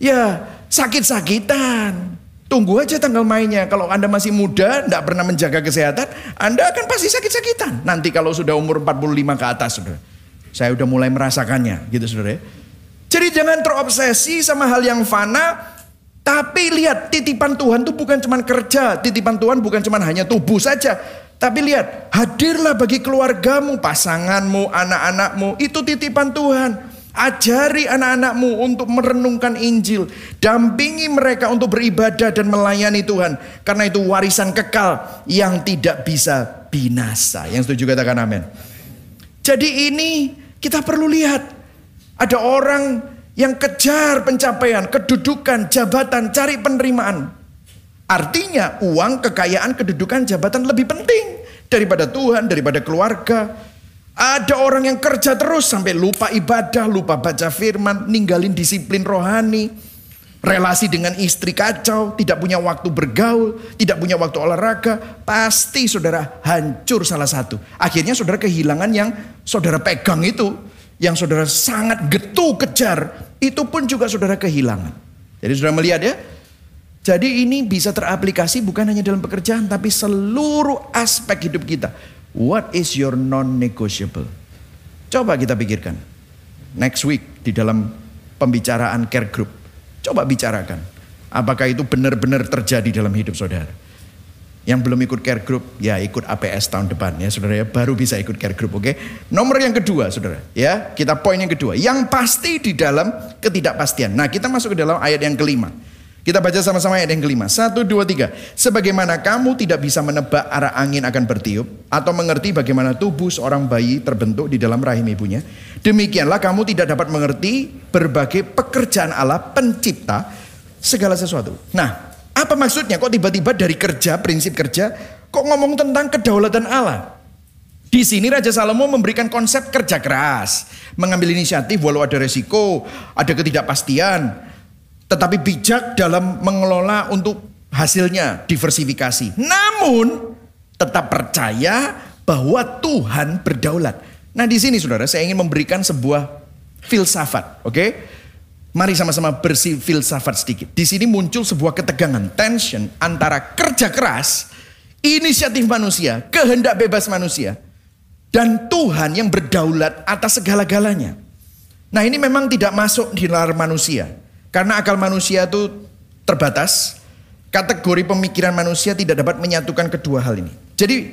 Ya sakit-sakitan. Tunggu aja tanggal mainnya. Kalau Anda masih muda, tidak pernah menjaga kesehatan, Anda akan pasti sakit-sakitan. Nanti kalau sudah umur 45 ke atas, saudara. Saya udah mulai merasakannya, gitu saudara. Jadi jangan terobsesi sama hal yang fana, Tapi lihat titipan Tuhan itu bukan cuma kerja, titipan Tuhan bukan cuma hanya tubuh saja. Tapi lihat, hadirlah bagi keluargamu, pasanganmu, anak-anakmu, itu titipan Tuhan. Ajari anak-anakmu untuk merenungkan Injil. Dampingi mereka untuk beribadah dan melayani Tuhan. Karena itu warisan kekal yang tidak bisa binasa. Yang setuju katakan amin. Jadi ini kita perlu lihat. Ada orang yang kejar pencapaian, kedudukan, jabatan, cari penerimaan. Artinya uang, kekayaan, kedudukan, jabatan lebih penting daripada Tuhan, daripada keluarga. Ada orang yang kerja terus sampai lupa ibadah, lupa baca firman, ninggalin disiplin rohani. Relasi dengan istri kacau, tidak punya waktu bergaul, tidak punya waktu olahraga. Pasti saudara hancur salah satu. Akhirnya saudara kehilangan yang saudara pegang itu. Yang saudara sangat getu kejar itu pun juga saudara kehilangan. Jadi saudara melihat ya. Jadi ini bisa teraplikasi bukan hanya dalam pekerjaan tapi seluruh aspek hidup kita. What is your non-negotiable? Coba kita pikirkan. Next week di dalam pembicaraan care group. Coba bicarakan. Apakah itu benar-benar terjadi dalam hidup saudara? Yang belum ikut care group, ya ikut APS tahun depan ya saudara ya. Baru bisa ikut care group, oke. Okay? Nomor yang kedua saudara, ya kita poin yang kedua. Yang pasti di dalam ketidakpastian. Nah kita masuk ke dalam ayat yang kelima. Kita baca sama-sama ayat yang kelima. Satu, dua, tiga. Sebagaimana kamu tidak bisa menebak arah angin akan bertiup. Atau mengerti bagaimana tubuh seorang bayi terbentuk di dalam rahim ibunya. Demikianlah kamu tidak dapat mengerti berbagai pekerjaan Allah pencipta segala sesuatu. Nah apa maksudnya? Kok tiba-tiba dari kerja, prinsip kerja, kok ngomong tentang kedaulatan Allah? Di sini Raja Salomo memberikan konsep kerja keras, mengambil inisiatif walau ada resiko, ada ketidakpastian, tetapi bijak dalam mengelola untuk hasilnya diversifikasi. Namun tetap percaya bahwa Tuhan berdaulat. Nah di sini saudara saya ingin memberikan sebuah filsafat, oke? Okay? Mari sama-sama bersih filsafat sedikit. Di sini muncul sebuah ketegangan, tension antara kerja keras, inisiatif manusia, kehendak bebas manusia, dan Tuhan yang berdaulat atas segala-galanya. Nah ini memang tidak masuk di nalar manusia. Karena akal manusia itu terbatas. Kategori pemikiran manusia tidak dapat menyatukan kedua hal ini. Jadi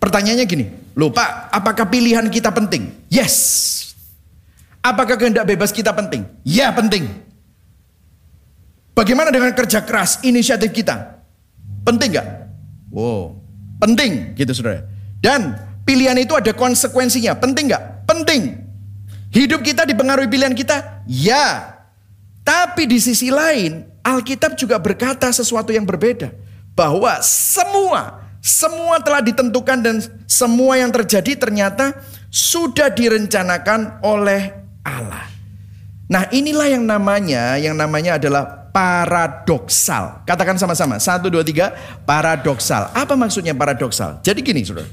pertanyaannya gini, loh Pak, apakah pilihan kita penting? Yes, Apakah kehendak bebas kita penting? Ya penting. Bagaimana dengan kerja keras, inisiatif kita? Penting gak? Wow, penting gitu saudara. Dan pilihan itu ada konsekuensinya. Penting gak? Penting. Hidup kita dipengaruhi pilihan kita? Ya. Tapi di sisi lain, Alkitab juga berkata sesuatu yang berbeda. Bahwa semua, semua telah ditentukan dan semua yang terjadi ternyata sudah direncanakan oleh Allah. Nah inilah yang namanya, yang namanya adalah paradoksal. Katakan sama-sama, satu, dua, tiga, paradoksal. Apa maksudnya paradoksal? Jadi gini saudara.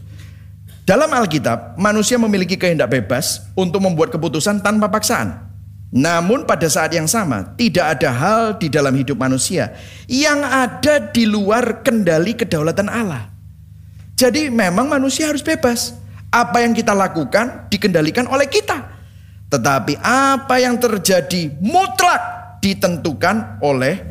Dalam Alkitab, manusia memiliki kehendak bebas untuk membuat keputusan tanpa paksaan. Namun pada saat yang sama, tidak ada hal di dalam hidup manusia yang ada di luar kendali kedaulatan Allah. Jadi memang manusia harus bebas. Apa yang kita lakukan dikendalikan oleh kita. Tetapi apa yang terjadi mutlak ditentukan oleh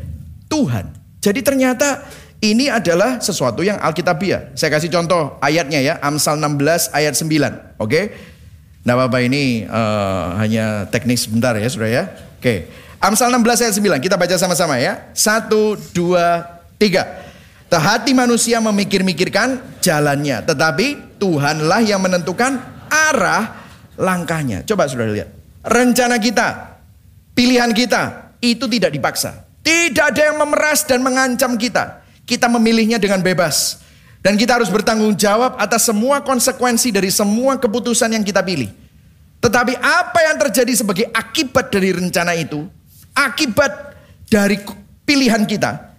Tuhan. Jadi ternyata ini adalah sesuatu yang alkitabiah. Saya kasih contoh ayatnya ya, Amsal 16 ayat 9. Oke. Nah Bapak ini uh, hanya teknis sebentar ya Saudara ya. Oke. Amsal 16 ayat 9 kita baca sama-sama ya. Satu, dua, tiga. Hati manusia memikir-mikirkan jalannya, tetapi Tuhanlah yang menentukan arah langkahnya. Coba sudah lihat. Rencana kita, pilihan kita, itu tidak dipaksa. Tidak ada yang memeras dan mengancam kita. Kita memilihnya dengan bebas. Dan kita harus bertanggung jawab atas semua konsekuensi dari semua keputusan yang kita pilih. Tetapi apa yang terjadi sebagai akibat dari rencana itu, akibat dari pilihan kita,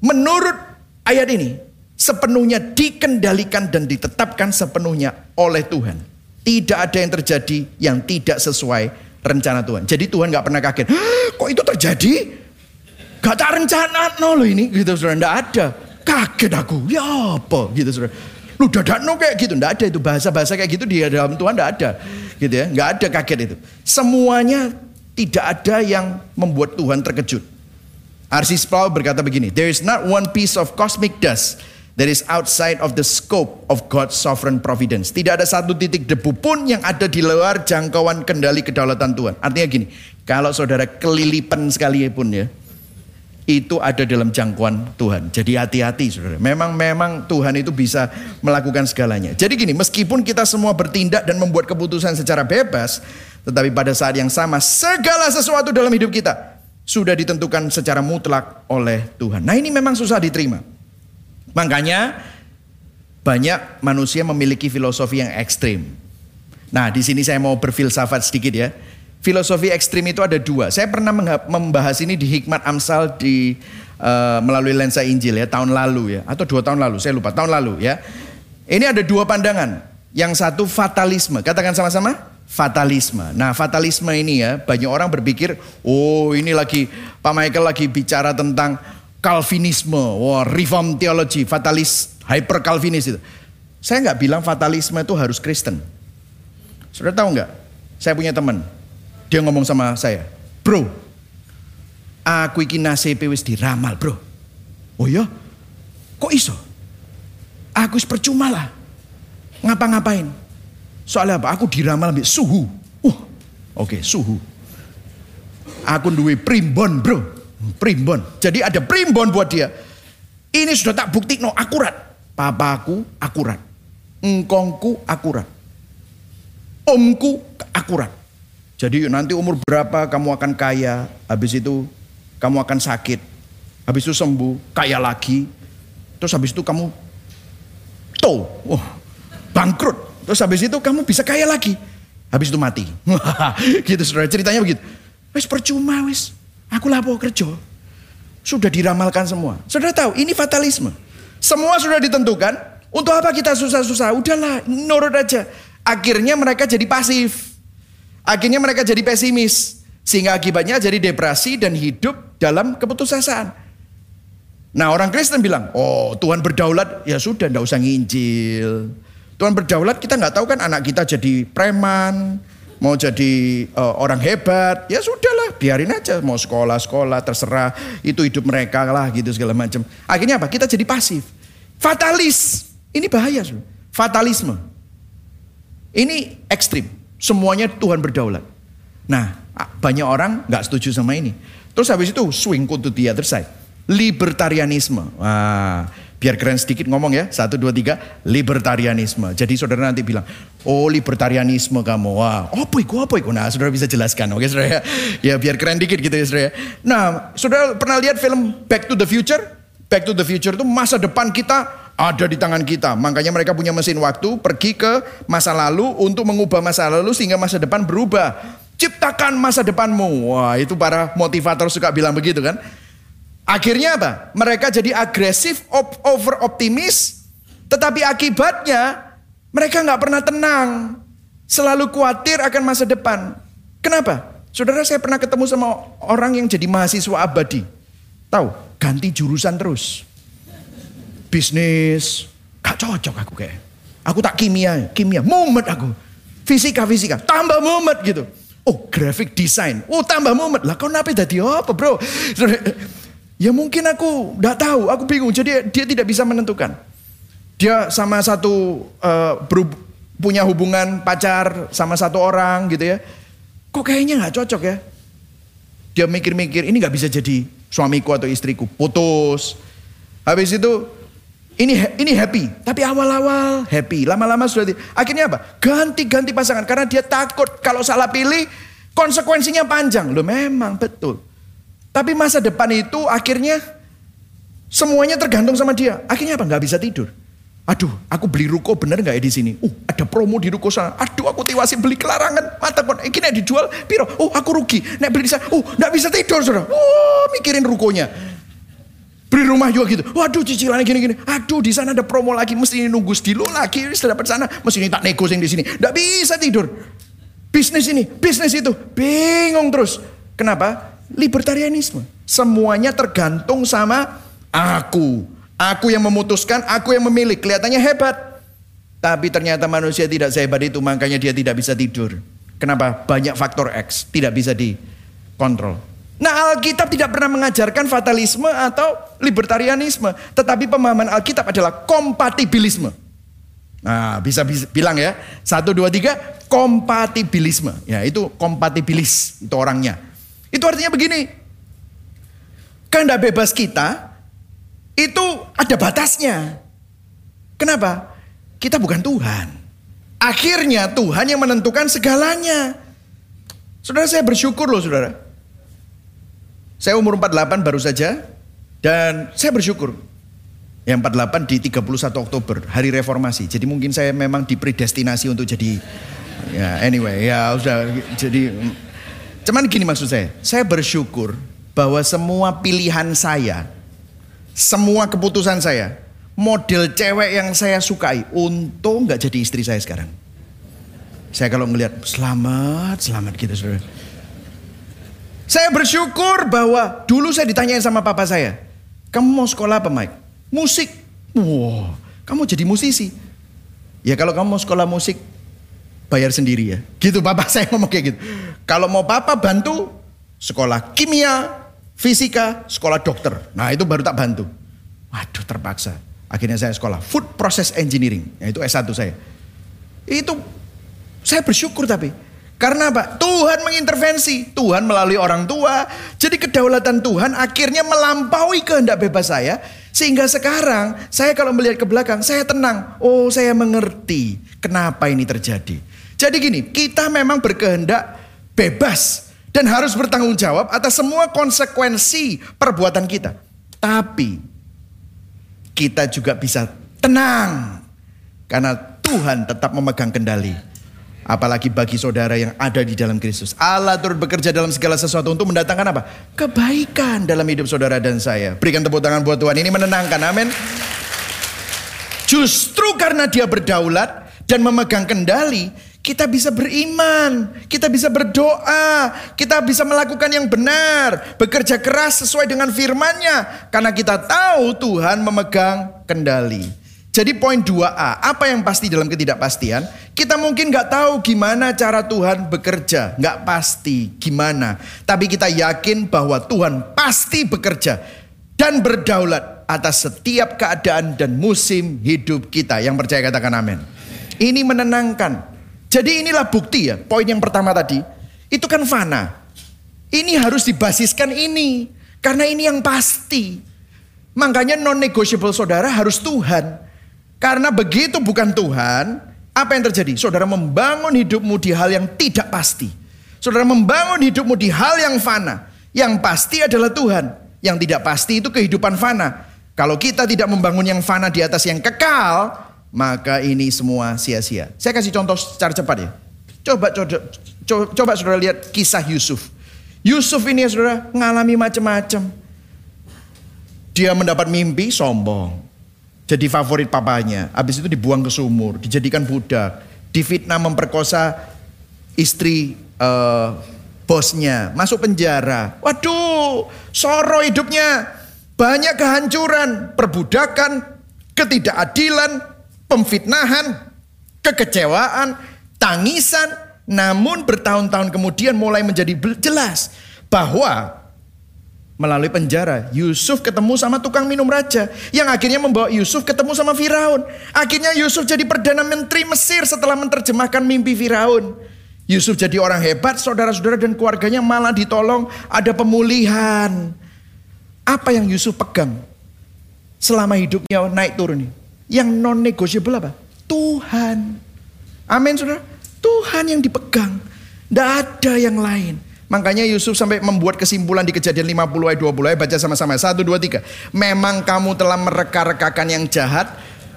menurut ayat ini, sepenuhnya dikendalikan dan ditetapkan sepenuhnya oleh Tuhan. Tidak ada yang terjadi yang tidak sesuai rencana Tuhan. Jadi Tuhan nggak pernah kaget. Kok itu terjadi? Gak tak rencana no loh ini gitu saudara. Nggak ada. Kaget aku. Ya apa gitu saudara. Lu dadak no kayak gitu. Nggak ada itu bahasa-bahasa kayak gitu di dalam Tuhan nggak ada. Gitu ya. Nggak ada kaget itu. Semuanya tidak ada yang membuat Tuhan terkejut. R.C. Sproul berkata begini, There is not one piece of cosmic dust that is outside of the scope of God's sovereign providence. Tidak ada satu titik debu pun yang ada di luar jangkauan kendali kedaulatan Tuhan. Artinya gini, kalau saudara kelilipan sekalipun ya, itu ada dalam jangkauan Tuhan. Jadi hati-hati saudara. Memang memang Tuhan itu bisa melakukan segalanya. Jadi gini, meskipun kita semua bertindak dan membuat keputusan secara bebas, tetapi pada saat yang sama segala sesuatu dalam hidup kita sudah ditentukan secara mutlak oleh Tuhan. Nah ini memang susah diterima. Makanya banyak manusia memiliki filosofi yang ekstrim. Nah di sini saya mau berfilsafat sedikit ya. Filosofi ekstrim itu ada dua. Saya pernah membahas ini di Hikmat Amsal di uh, melalui lensa Injil ya tahun lalu ya atau dua tahun lalu saya lupa tahun lalu ya. Ini ada dua pandangan. Yang satu fatalisme. Katakan sama-sama fatalisme. Nah, fatalisme ini ya, banyak orang berpikir, oh ini lagi Pak Michael lagi bicara tentang Calvinisme, wah reform theology, fatalis, hyper Calvinis itu. Saya nggak bilang fatalisme itu harus Kristen. Sudah tahu nggak? Saya punya teman, dia ngomong sama saya, bro, aku iki nasib wis diramal bro. Oh iya? Kok iso? Aku percuma lah. Ngapa-ngapain? Soalnya apa? Aku diramal ambil suhu. Uh, oke okay, suhu. Aku duwe primbon bro. Primbon. Jadi ada primbon buat dia. Ini sudah tak bukti no akurat. Papaku akurat. Engkongku akurat. Omku akurat. Jadi nanti umur berapa kamu akan kaya. Habis itu kamu akan sakit. Habis itu sembuh. Kaya lagi. Terus habis itu kamu toh. Oh, bangkrut. Terus habis itu kamu bisa kaya lagi. Habis itu mati. gitu saudara, ceritanya begitu. Wes percuma wes. Aku lapo kerja. Sudah diramalkan semua. Saudara tahu, ini fatalisme. Semua sudah ditentukan. Untuk apa kita susah-susah? Udahlah, nurut aja. Akhirnya mereka jadi pasif. Akhirnya mereka jadi pesimis. Sehingga akibatnya jadi depresi dan hidup dalam keputusasaan. Nah orang Kristen bilang, oh Tuhan berdaulat, ya sudah ndak usah nginjil. Tuhan berdaulat kita nggak tahu kan anak kita jadi preman, mau jadi uh, orang hebat, ya sudahlah, biarin aja mau sekolah sekolah terserah itu hidup mereka lah gitu segala macam. Akhirnya apa? Kita jadi pasif, fatalis. Ini bahaya, fatalisme. Ini ekstrim. Semuanya Tuhan berdaulat. Nah, banyak orang nggak setuju sama ini. Terus habis itu swing to the other side. Libertarianisme. Wah, Biar keren sedikit ngomong ya. Satu, dua, tiga. Libertarianisme. Jadi saudara nanti bilang, oh libertarianisme kamu. Wah, apa itu, apa itu? Nah saudara bisa jelaskan. Oke saudara ya. Ya biar keren dikit gitu ya saudara ya. Nah saudara pernah lihat film Back to the Future? Back to the Future itu masa depan kita ada di tangan kita. Makanya mereka punya mesin waktu pergi ke masa lalu untuk mengubah masa lalu sehingga masa depan berubah. Ciptakan masa depanmu. Wah itu para motivator suka bilang begitu kan. Akhirnya apa? Mereka jadi agresif, over optimis, tetapi akibatnya mereka nggak pernah tenang, selalu khawatir akan masa depan. Kenapa? Saudara saya pernah ketemu sama orang yang jadi mahasiswa abadi. Tahu, ganti jurusan terus. Bisnis, gak cocok aku kayak. Aku tak kimia, kimia, mumet aku. Fisika, fisika, tambah mumet gitu. Oh, graphic design. Oh, tambah mumet. Lah kau nape tadi apa, Bro? Ya mungkin aku tidak tahu, aku bingung. Jadi dia tidak bisa menentukan. Dia sama satu uh, punya hubungan pacar sama satu orang gitu ya. Kok kayaknya nggak cocok ya? Dia mikir-mikir ini nggak bisa jadi suamiku atau istriku. Putus. Habis itu ini ini happy, tapi awal-awal happy, lama-lama sudah di, akhirnya apa? Ganti-ganti pasangan karena dia takut kalau salah pilih konsekuensinya panjang. Loh memang betul. Tapi masa depan itu akhirnya semuanya tergantung sama dia. Akhirnya apa? Gak bisa tidur. Aduh, aku beli ruko bener gak ya di sini? Uh, ada promo di ruko sana. Aduh, aku tiwasi beli kelarangan. Mata pun, ini dijual, piro? Oh, aku rugi. Nek beli di sana, uh, gak bisa tidur, saudara. Oh, mikirin rukonya. Beli rumah juga gitu. Waduh, cicilannya gini-gini. Aduh, di sana ada promo lagi. Mesti ini nunggu stilo lagi. Sudah dapat sana. Mesti ini tak nego di sini. Gak bisa tidur. Bisnis ini, bisnis itu. Bingung terus. Kenapa? Libertarianisme. Semuanya tergantung sama aku. Aku yang memutuskan, aku yang memilih. Kelihatannya hebat. Tapi ternyata manusia tidak sehebat itu, makanya dia tidak bisa tidur. Kenapa? Banyak faktor X, tidak bisa dikontrol. Nah Alkitab tidak pernah mengajarkan fatalisme atau libertarianisme. Tetapi pemahaman Alkitab adalah kompatibilisme. Nah bisa, bisa bilang ya. Satu, dua, tiga. Kompatibilisme. Ya itu kompatibilis. Itu orangnya. Itu artinya begini. Kehendak bebas kita itu ada batasnya. Kenapa? Kita bukan Tuhan. Akhirnya Tuhan yang menentukan segalanya. Saudara saya bersyukur loh saudara. Saya umur 48 baru saja dan saya bersyukur. Yang 48 di 31 Oktober, hari reformasi. Jadi mungkin saya memang dipredestinasi untuk jadi ya anyway, ya sudah jadi cuman gini maksud saya. Saya bersyukur bahwa semua pilihan saya, semua keputusan saya, model cewek yang saya sukai, untung nggak jadi istri saya sekarang. Saya kalau ngelihat selamat, selamat gitu saudara. Saya bersyukur bahwa dulu saya ditanyain sama papa saya, kamu mau sekolah apa Mike? Musik. Wow, kamu jadi musisi. Ya kalau kamu mau sekolah musik, bayar sendiri ya. Gitu papa saya ngomong kayak gitu. Kalau mau papa bantu, sekolah kimia, fisika, sekolah dokter. Nah itu baru tak bantu. Waduh terpaksa. Akhirnya saya sekolah food process engineering. Ya, itu S1 saya. Itu saya bersyukur tapi karena apa? Tuhan mengintervensi. Tuhan melalui orang tua. Jadi kedaulatan Tuhan akhirnya melampaui kehendak bebas saya. Sehingga sekarang saya kalau melihat ke belakang saya tenang. Oh saya mengerti kenapa ini terjadi. Jadi gini, kita memang berkehendak bebas. Dan harus bertanggung jawab atas semua konsekuensi perbuatan kita. Tapi kita juga bisa tenang. Karena Tuhan tetap memegang kendali. Apalagi bagi saudara yang ada di dalam Kristus. Allah turut bekerja dalam segala sesuatu untuk mendatangkan apa? Kebaikan dalam hidup saudara dan saya. Berikan tepuk tangan buat Tuhan. Ini menenangkan. Amin. Justru karena dia berdaulat dan memegang kendali, kita bisa beriman, kita bisa berdoa, kita bisa melakukan yang benar, bekerja keras sesuai dengan firman-Nya karena kita tahu Tuhan memegang kendali. Jadi poin 2A, apa yang pasti dalam ketidakpastian? Kita mungkin nggak tahu gimana cara Tuhan bekerja, nggak pasti gimana. Tapi kita yakin bahwa Tuhan pasti bekerja dan berdaulat atas setiap keadaan dan musim hidup kita. Yang percaya katakan amin. Ini menenangkan. Jadi inilah bukti ya, poin yang pertama tadi. Itu kan fana. Ini harus dibasiskan ini. Karena ini yang pasti. Makanya non-negotiable saudara harus Tuhan. Karena begitu bukan Tuhan, apa yang terjadi? Saudara membangun hidupmu di hal yang tidak pasti. Saudara membangun hidupmu di hal yang fana. Yang pasti adalah Tuhan. Yang tidak pasti itu kehidupan fana. Kalau kita tidak membangun yang fana di atas yang kekal, maka ini semua sia-sia. Saya kasih contoh secara cepat ya. Coba coba coba, coba saudara lihat kisah Yusuf. Yusuf ini ya saudara mengalami macam-macam. Dia mendapat mimpi sombong jadi favorit papanya. Habis itu dibuang ke sumur, dijadikan budak, difitnah memperkosa istri uh, bosnya, masuk penjara. Waduh, soro hidupnya. Banyak kehancuran, perbudakan, ketidakadilan, pemfitnahan, kekecewaan, tangisan. Namun bertahun-tahun kemudian mulai menjadi jelas bahwa melalui penjara. Yusuf ketemu sama tukang minum raja yang akhirnya membawa Yusuf ketemu sama Firaun. Akhirnya Yusuf jadi perdana menteri Mesir setelah menerjemahkan mimpi Firaun. Yusuf jadi orang hebat, saudara-saudara dan keluarganya malah ditolong, ada pemulihan. Apa yang Yusuf pegang selama hidupnya naik turun nih? Yang non negotiable apa? Tuhan. Amin saudara. Tuhan yang dipegang. Tidak ada yang lain. Makanya Yusuf sampai membuat kesimpulan di kejadian 50 ayat 20 ayat baca sama-sama. 1, 2, 3. Memang kamu telah mereka-rekakan yang jahat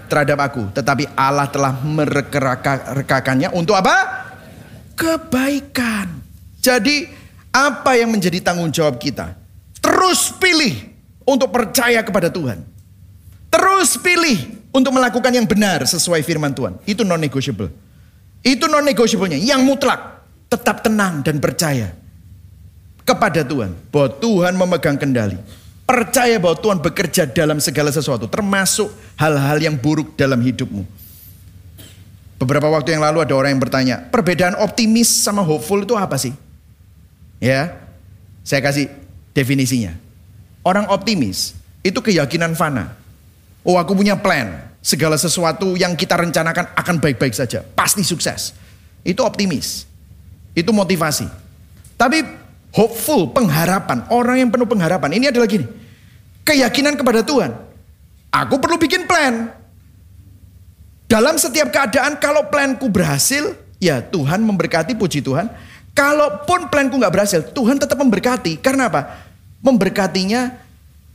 terhadap aku. Tetapi Allah telah mereka-rekakannya untuk apa? Kebaikan. Jadi apa yang menjadi tanggung jawab kita? Terus pilih untuk percaya kepada Tuhan. Terus pilih untuk melakukan yang benar sesuai firman Tuhan. Itu non-negotiable. Itu non-negotiable-nya. Yang mutlak. Tetap tenang dan percaya kepada Tuhan. Bahwa Tuhan memegang kendali. Percaya bahwa Tuhan bekerja dalam segala sesuatu. Termasuk hal-hal yang buruk dalam hidupmu. Beberapa waktu yang lalu ada orang yang bertanya. Perbedaan optimis sama hopeful itu apa sih? Ya. Saya kasih definisinya. Orang optimis itu keyakinan fana. Oh aku punya plan, segala sesuatu yang kita rencanakan akan baik-baik saja, pasti sukses. Itu optimis, itu motivasi. Tapi hopeful, pengharapan, orang yang penuh pengharapan, ini adalah gini, keyakinan kepada Tuhan. Aku perlu bikin plan. Dalam setiap keadaan kalau planku berhasil, ya Tuhan memberkati puji Tuhan. Kalaupun planku nggak berhasil, Tuhan tetap memberkati. Karena apa? Memberkatinya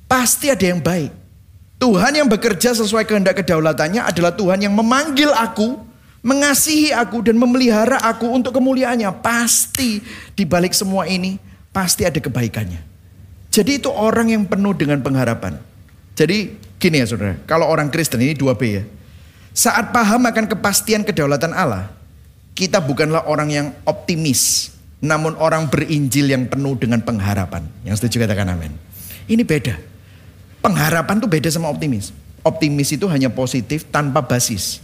pasti ada yang baik. Tuhan yang bekerja sesuai kehendak kedaulatannya adalah Tuhan yang memanggil aku, mengasihi aku dan memelihara aku untuk kemuliaannya. Pasti di balik semua ini pasti ada kebaikannya. Jadi itu orang yang penuh dengan pengharapan. Jadi gini ya saudara, kalau orang Kristen ini 2B ya. Saat paham akan kepastian kedaulatan Allah, kita bukanlah orang yang optimis, namun orang berinjil yang penuh dengan pengharapan. Yang setuju katakan amin. Ini beda. Pengharapan tuh beda sama optimis. Optimis itu hanya positif tanpa basis.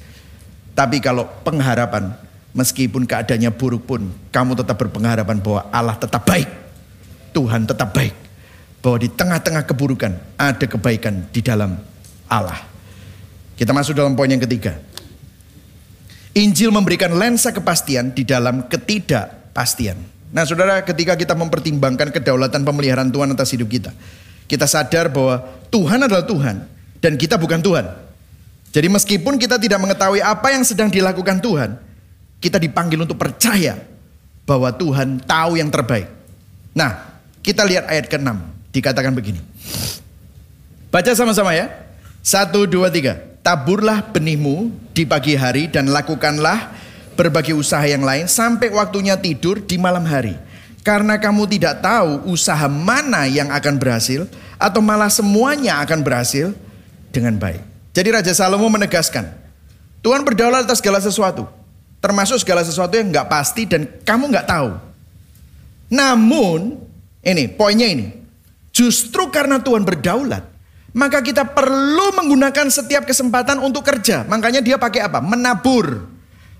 Tapi kalau pengharapan, meskipun keadaannya buruk pun, kamu tetap berpengharapan bahwa Allah tetap baik. Tuhan tetap baik. Bahwa di tengah-tengah keburukan ada kebaikan di dalam Allah. Kita masuk dalam poin yang ketiga. Injil memberikan lensa kepastian di dalam ketidakpastian. Nah saudara ketika kita mempertimbangkan kedaulatan pemeliharaan Tuhan atas hidup kita. Kita sadar bahwa Tuhan adalah Tuhan dan kita bukan Tuhan. Jadi meskipun kita tidak mengetahui apa yang sedang dilakukan Tuhan. Kita dipanggil untuk percaya bahwa Tuhan tahu yang terbaik. Nah kita lihat ayat ke-6 dikatakan begini. Baca sama-sama ya. Satu, dua, tiga taburlah benihmu di pagi hari dan lakukanlah berbagai usaha yang lain sampai waktunya tidur di malam hari. Karena kamu tidak tahu usaha mana yang akan berhasil atau malah semuanya akan berhasil dengan baik. Jadi Raja Salomo menegaskan, Tuhan berdaulat atas segala sesuatu, termasuk segala sesuatu yang nggak pasti dan kamu nggak tahu. Namun, ini poinnya ini, justru karena Tuhan berdaulat, maka kita perlu menggunakan setiap kesempatan untuk kerja. Makanya dia pakai apa? Menabur.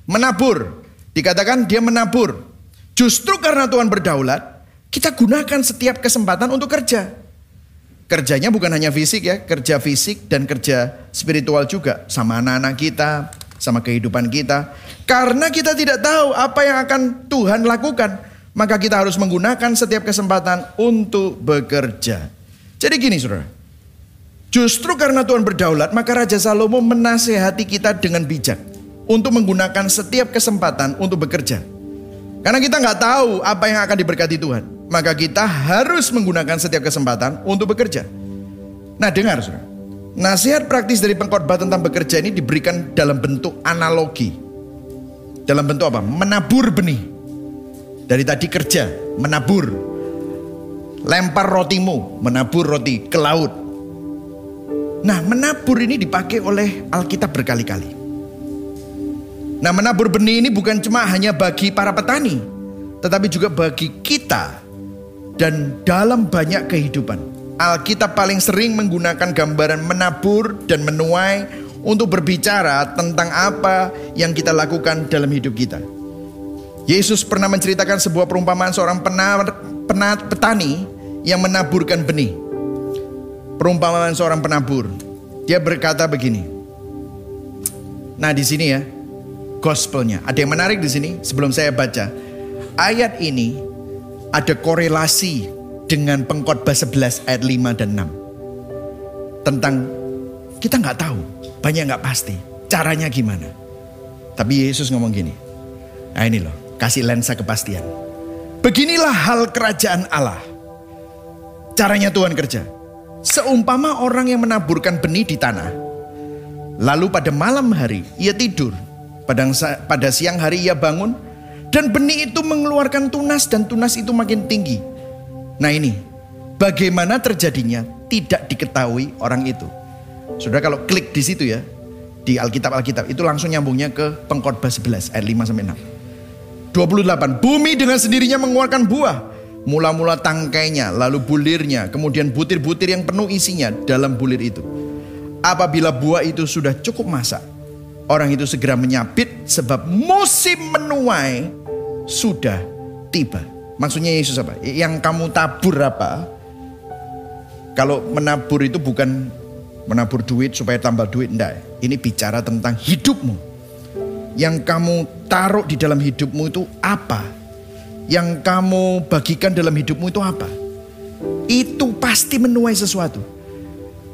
Menabur. Dikatakan dia menabur. Justru karena Tuhan berdaulat, kita gunakan setiap kesempatan untuk kerja. Kerjanya bukan hanya fisik ya, kerja fisik dan kerja spiritual juga. Sama anak-anak kita, sama kehidupan kita. Karena kita tidak tahu apa yang akan Tuhan lakukan. Maka kita harus menggunakan setiap kesempatan untuk bekerja. Jadi gini saudara. Justru karena Tuhan berdaulat, maka Raja Salomo menasehati kita dengan bijak untuk menggunakan setiap kesempatan untuk bekerja. Karena kita nggak tahu apa yang akan diberkati Tuhan, maka kita harus menggunakan setiap kesempatan untuk bekerja. Nah, dengar, saudara. Nasihat praktis dari pengkhotbah tentang bekerja ini diberikan dalam bentuk analogi. Dalam bentuk apa? Menabur benih. Dari tadi kerja, menabur. Lempar rotimu, menabur roti ke laut Nah, menabur ini dipakai oleh Alkitab berkali-kali. Nah, menabur benih ini bukan cuma hanya bagi para petani, tetapi juga bagi kita dan dalam banyak kehidupan. Alkitab paling sering menggunakan gambaran menabur dan menuai untuk berbicara tentang apa yang kita lakukan dalam hidup kita. Yesus pernah menceritakan sebuah perumpamaan seorang penat, penat petani yang menaburkan benih perumpamaan seorang penabur. Dia berkata begini. Nah, di sini ya, gospelnya. Ada yang menarik di sini sebelum saya baca. Ayat ini ada korelasi dengan pengkhotbah 11 ayat 5 dan 6. Tentang kita nggak tahu, banyak nggak pasti. Caranya gimana? Tapi Yesus ngomong gini. Nah ini loh, kasih lensa kepastian. Beginilah hal kerajaan Allah. Caranya Tuhan kerja. Seumpama orang yang menaburkan benih di tanah. Lalu pada malam hari ia tidur. Pada, pada siang hari ia bangun. Dan benih itu mengeluarkan tunas dan tunas itu makin tinggi. Nah ini, bagaimana terjadinya tidak diketahui orang itu. Sudah kalau klik di situ ya, di Alkitab-Alkitab itu langsung nyambungnya ke pengkhotbah 11 ayat 5 sampai 6. 28. Bumi dengan sendirinya mengeluarkan buah Mula-mula tangkainya, lalu bulirnya, kemudian butir-butir yang penuh isinya dalam bulir itu. Apabila buah itu sudah cukup masak, orang itu segera menyapit sebab musim menuai sudah tiba. Maksudnya Yesus apa? Yang kamu tabur apa? Kalau menabur itu bukan menabur duit supaya tambah duit, enggak. Ini bicara tentang hidupmu. Yang kamu taruh di dalam hidupmu itu apa? Yang kamu bagikan dalam hidupmu itu apa? Itu pasti menuai sesuatu.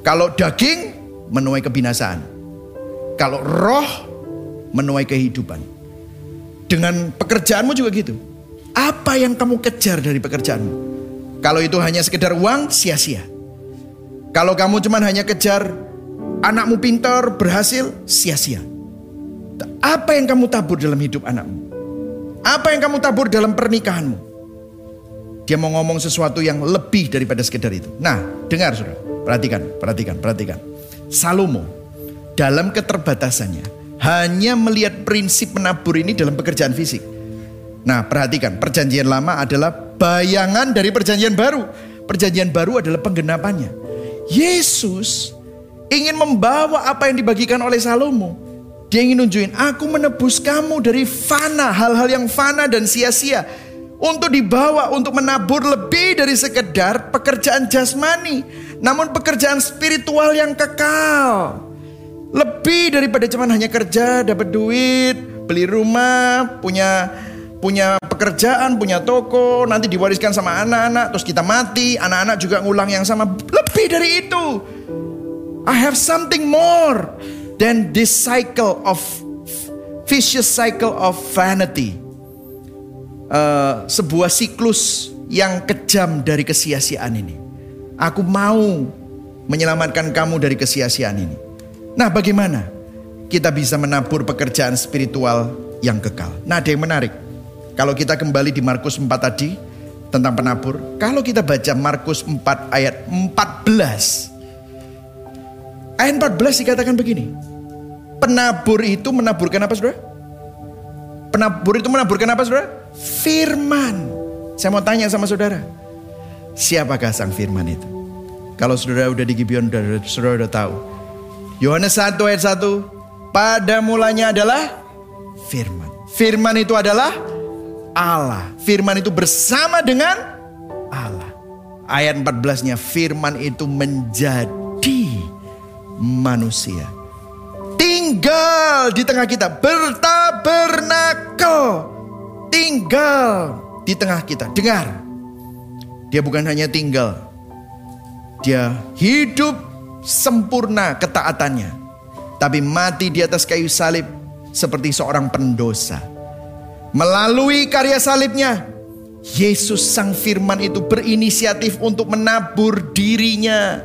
Kalau daging, menuai kebinasaan. Kalau roh, menuai kehidupan. Dengan pekerjaanmu juga gitu. Apa yang kamu kejar dari pekerjaanmu? Kalau itu hanya sekedar uang, sia-sia. Kalau kamu cuma hanya kejar anakmu pintar, berhasil, sia-sia. Apa yang kamu tabur dalam hidup anakmu? Apa yang kamu tabur dalam pernikahanmu? Dia mau ngomong sesuatu yang lebih daripada sekedar itu. Nah, dengar saudara. Perhatikan, perhatikan, perhatikan. Salomo dalam keterbatasannya hanya melihat prinsip menabur ini dalam pekerjaan fisik. Nah, perhatikan, perjanjian lama adalah bayangan dari perjanjian baru. Perjanjian baru adalah penggenapannya. Yesus ingin membawa apa yang dibagikan oleh Salomo. Dia ingin nunjukin, aku menebus kamu dari fana, hal-hal yang fana dan sia-sia. Untuk dibawa, untuk menabur lebih dari sekedar pekerjaan jasmani. Namun pekerjaan spiritual yang kekal. Lebih daripada cuma hanya kerja, dapat duit, beli rumah, punya punya pekerjaan, punya toko, nanti diwariskan sama anak-anak, terus kita mati, anak-anak juga ngulang yang sama. Lebih dari itu. I have something more than this cycle of vicious cycle of vanity. Uh, sebuah siklus yang kejam dari kesia-siaan ini. Aku mau menyelamatkan kamu dari kesia-siaan ini. Nah, bagaimana kita bisa menabur pekerjaan spiritual yang kekal? Nah, ada yang menarik. Kalau kita kembali di Markus 4 tadi tentang penabur, kalau kita baca Markus 4 ayat 14. Ayat 14 dikatakan begini. Penabur itu menaburkan apa Saudara? Penabur itu menaburkan apa Saudara? Firman. Saya mau tanya sama Saudara. Siapakah sang firman itu? Kalau Saudara udah di Gibeon, Saudara udah tahu. Yohanes 1 ayat 1. Pada mulanya adalah firman. Firman itu adalah Allah. Firman itu bersama dengan Allah. Ayat 14-nya firman itu menjadi manusia. Tinggal di tengah kita, bertabernakel. Tinggal di tengah kita. Dengar. Dia bukan hanya tinggal. Dia hidup sempurna ketaatannya. Tapi mati di atas kayu salib seperti seorang pendosa Melalui karya salibnya, Yesus Sang Firman itu berinisiatif untuk menabur dirinya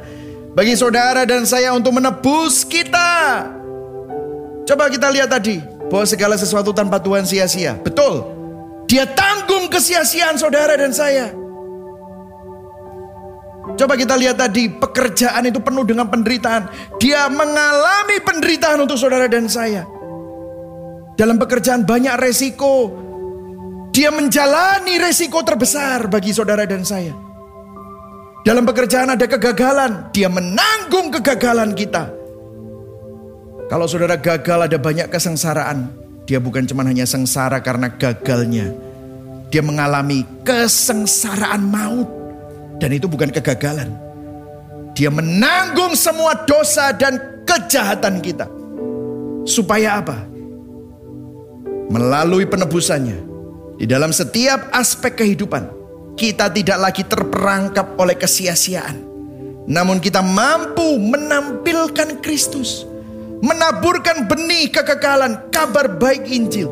bagi saudara dan saya untuk menebus kita. Coba kita lihat tadi bahwa segala sesuatu tanpa Tuhan sia-sia. Betul. Dia tanggung kesia-siaan saudara dan saya. Coba kita lihat tadi pekerjaan itu penuh dengan penderitaan. Dia mengalami penderitaan untuk saudara dan saya. Dalam pekerjaan banyak resiko. Dia menjalani resiko terbesar bagi saudara dan saya. Dalam pekerjaan ada kegagalan, dia menanggung kegagalan kita. Kalau saudara gagal ada banyak kesengsaraan, dia bukan cuma hanya sengsara karena gagalnya. Dia mengalami kesengsaraan maut dan itu bukan kegagalan. Dia menanggung semua dosa dan kejahatan kita. Supaya apa? melalui penebusannya di dalam setiap aspek kehidupan kita tidak lagi terperangkap oleh kesia-siaan namun kita mampu menampilkan Kristus menaburkan benih kekekalan kabar baik Injil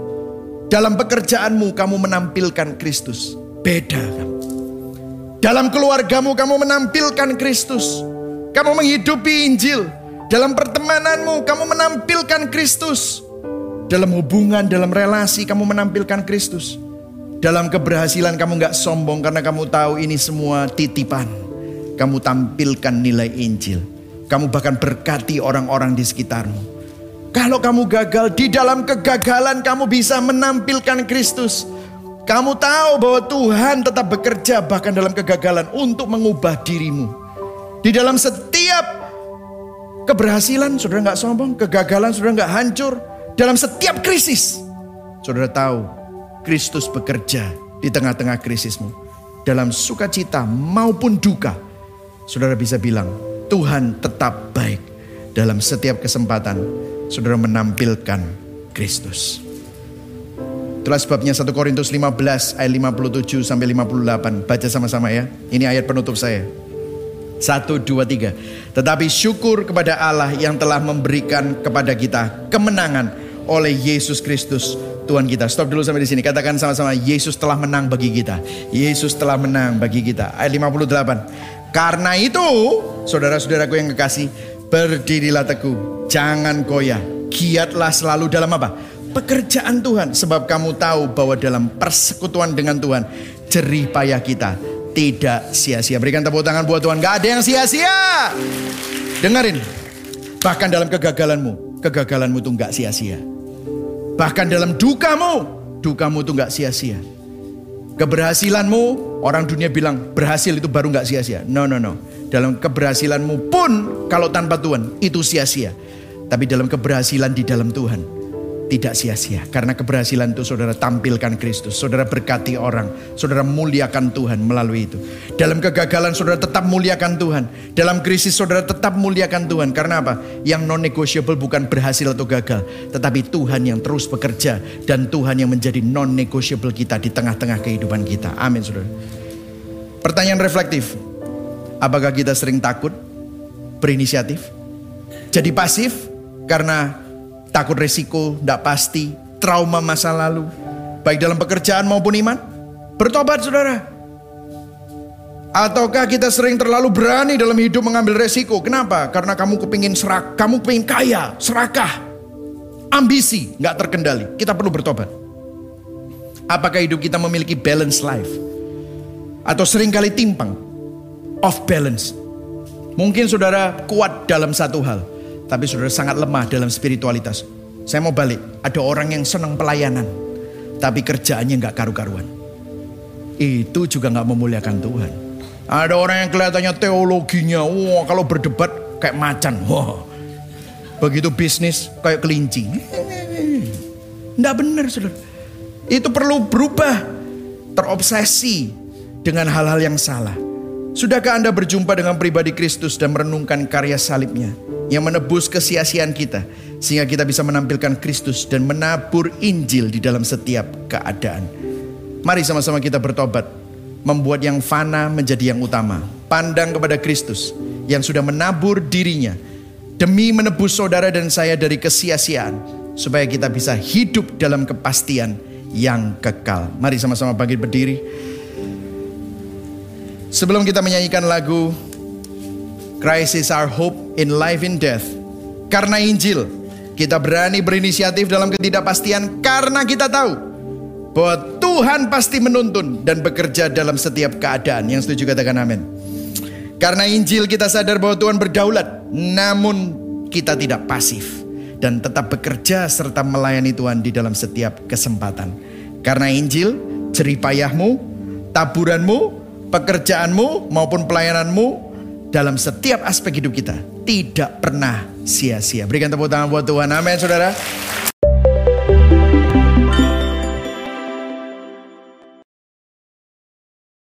dalam pekerjaanmu kamu menampilkan Kristus beda kan dalam keluargamu kamu menampilkan Kristus kamu menghidupi Injil dalam pertemananmu kamu menampilkan Kristus dalam hubungan, dalam relasi kamu menampilkan Kristus. Dalam keberhasilan kamu gak sombong karena kamu tahu ini semua titipan. Kamu tampilkan nilai Injil. Kamu bahkan berkati orang-orang di sekitarmu. Kalau kamu gagal, di dalam kegagalan kamu bisa menampilkan Kristus. Kamu tahu bahwa Tuhan tetap bekerja bahkan dalam kegagalan untuk mengubah dirimu. Di dalam setiap keberhasilan, saudara nggak sombong, kegagalan saudara nggak hancur, dalam setiap krisis, saudara tahu Kristus bekerja di tengah-tengah krisismu. Dalam sukacita maupun duka, saudara bisa bilang, Tuhan tetap baik dalam setiap kesempatan saudara menampilkan Kristus. Itulah sebabnya 1 Korintus 15 ayat 57 sampai 58. Baca sama-sama ya. Ini ayat penutup saya. Satu, dua, tiga. Tetapi syukur kepada Allah yang telah memberikan kepada kita kemenangan oleh Yesus Kristus Tuhan kita. Stop dulu sampai di sini. Katakan sama-sama Yesus telah menang bagi kita. Yesus telah menang bagi kita. Ayat 58. Karena itu, saudara-saudaraku yang kekasih, berdirilah teguh, jangan goyah. Giatlah selalu dalam apa? Pekerjaan Tuhan. Sebab kamu tahu bahwa dalam persekutuan dengan Tuhan, jerih payah kita tidak sia-sia. Berikan tepuk tangan buat Tuhan. Gak ada yang sia-sia. Dengerin. Bahkan dalam kegagalanmu, kegagalanmu tuh gak sia-sia. Bahkan dalam dukamu, dukamu tuh gak sia-sia. Keberhasilanmu, orang dunia bilang berhasil itu baru gak sia-sia. No, no, no. Dalam keberhasilanmu pun kalau tanpa Tuhan itu sia-sia. Tapi dalam keberhasilan di dalam Tuhan, tidak sia-sia. Karena keberhasilan itu saudara tampilkan Kristus. Saudara berkati orang. Saudara muliakan Tuhan melalui itu. Dalam kegagalan saudara tetap muliakan Tuhan. Dalam krisis saudara tetap muliakan Tuhan. Karena apa? Yang non-negotiable bukan berhasil atau gagal. Tetapi Tuhan yang terus bekerja. Dan Tuhan yang menjadi non-negotiable kita di tengah-tengah kehidupan kita. Amin saudara. Pertanyaan reflektif. Apakah kita sering takut? Berinisiatif? Jadi pasif? Karena takut resiko, tidak pasti, trauma masa lalu, baik dalam pekerjaan maupun iman. Bertobat saudara. Ataukah kita sering terlalu berani dalam hidup mengambil resiko? Kenapa? Karena kamu kepingin serak, kamu kepingin kaya, serakah, ambisi, nggak terkendali. Kita perlu bertobat. Apakah hidup kita memiliki balance life? Atau sering kali timpang, off balance? Mungkin saudara kuat dalam satu hal, tapi saudara sangat lemah dalam spiritualitas. Saya mau balik, ada orang yang senang pelayanan, tapi kerjaannya nggak karu-karuan. Itu juga nggak memuliakan Tuhan. Ada orang yang kelihatannya teologinya, wah kalau berdebat kayak macan, wah. Begitu bisnis kayak kelinci. Nggak benar saudara. Itu perlu berubah. Terobsesi dengan hal-hal yang salah. Sudahkah Anda berjumpa dengan pribadi Kristus dan merenungkan karya salibnya yang menebus kesia-siaan kita sehingga kita bisa menampilkan Kristus dan menabur Injil di dalam setiap keadaan. Mari sama-sama kita bertobat, membuat yang fana menjadi yang utama. Pandang kepada Kristus yang sudah menabur dirinya demi menebus saudara dan saya dari kesia-siaan supaya kita bisa hidup dalam kepastian yang kekal. Mari sama-sama bangkit berdiri. Sebelum kita menyanyikan lagu Christ is our hope in life and death. Karena Injil, kita berani berinisiatif dalam ketidakpastian karena kita tahu bahwa Tuhan pasti menuntun dan bekerja dalam setiap keadaan. Yang setuju katakan amin. Karena Injil kita sadar bahwa Tuhan berdaulat, namun kita tidak pasif dan tetap bekerja serta melayani Tuhan di dalam setiap kesempatan. Karena Injil, jeripayahmu, taburanmu, pekerjaanmu maupun pelayananmu dalam setiap aspek hidup kita tidak pernah sia-sia. Berikan tepuk tangan buat Tuhan. Amin, saudara.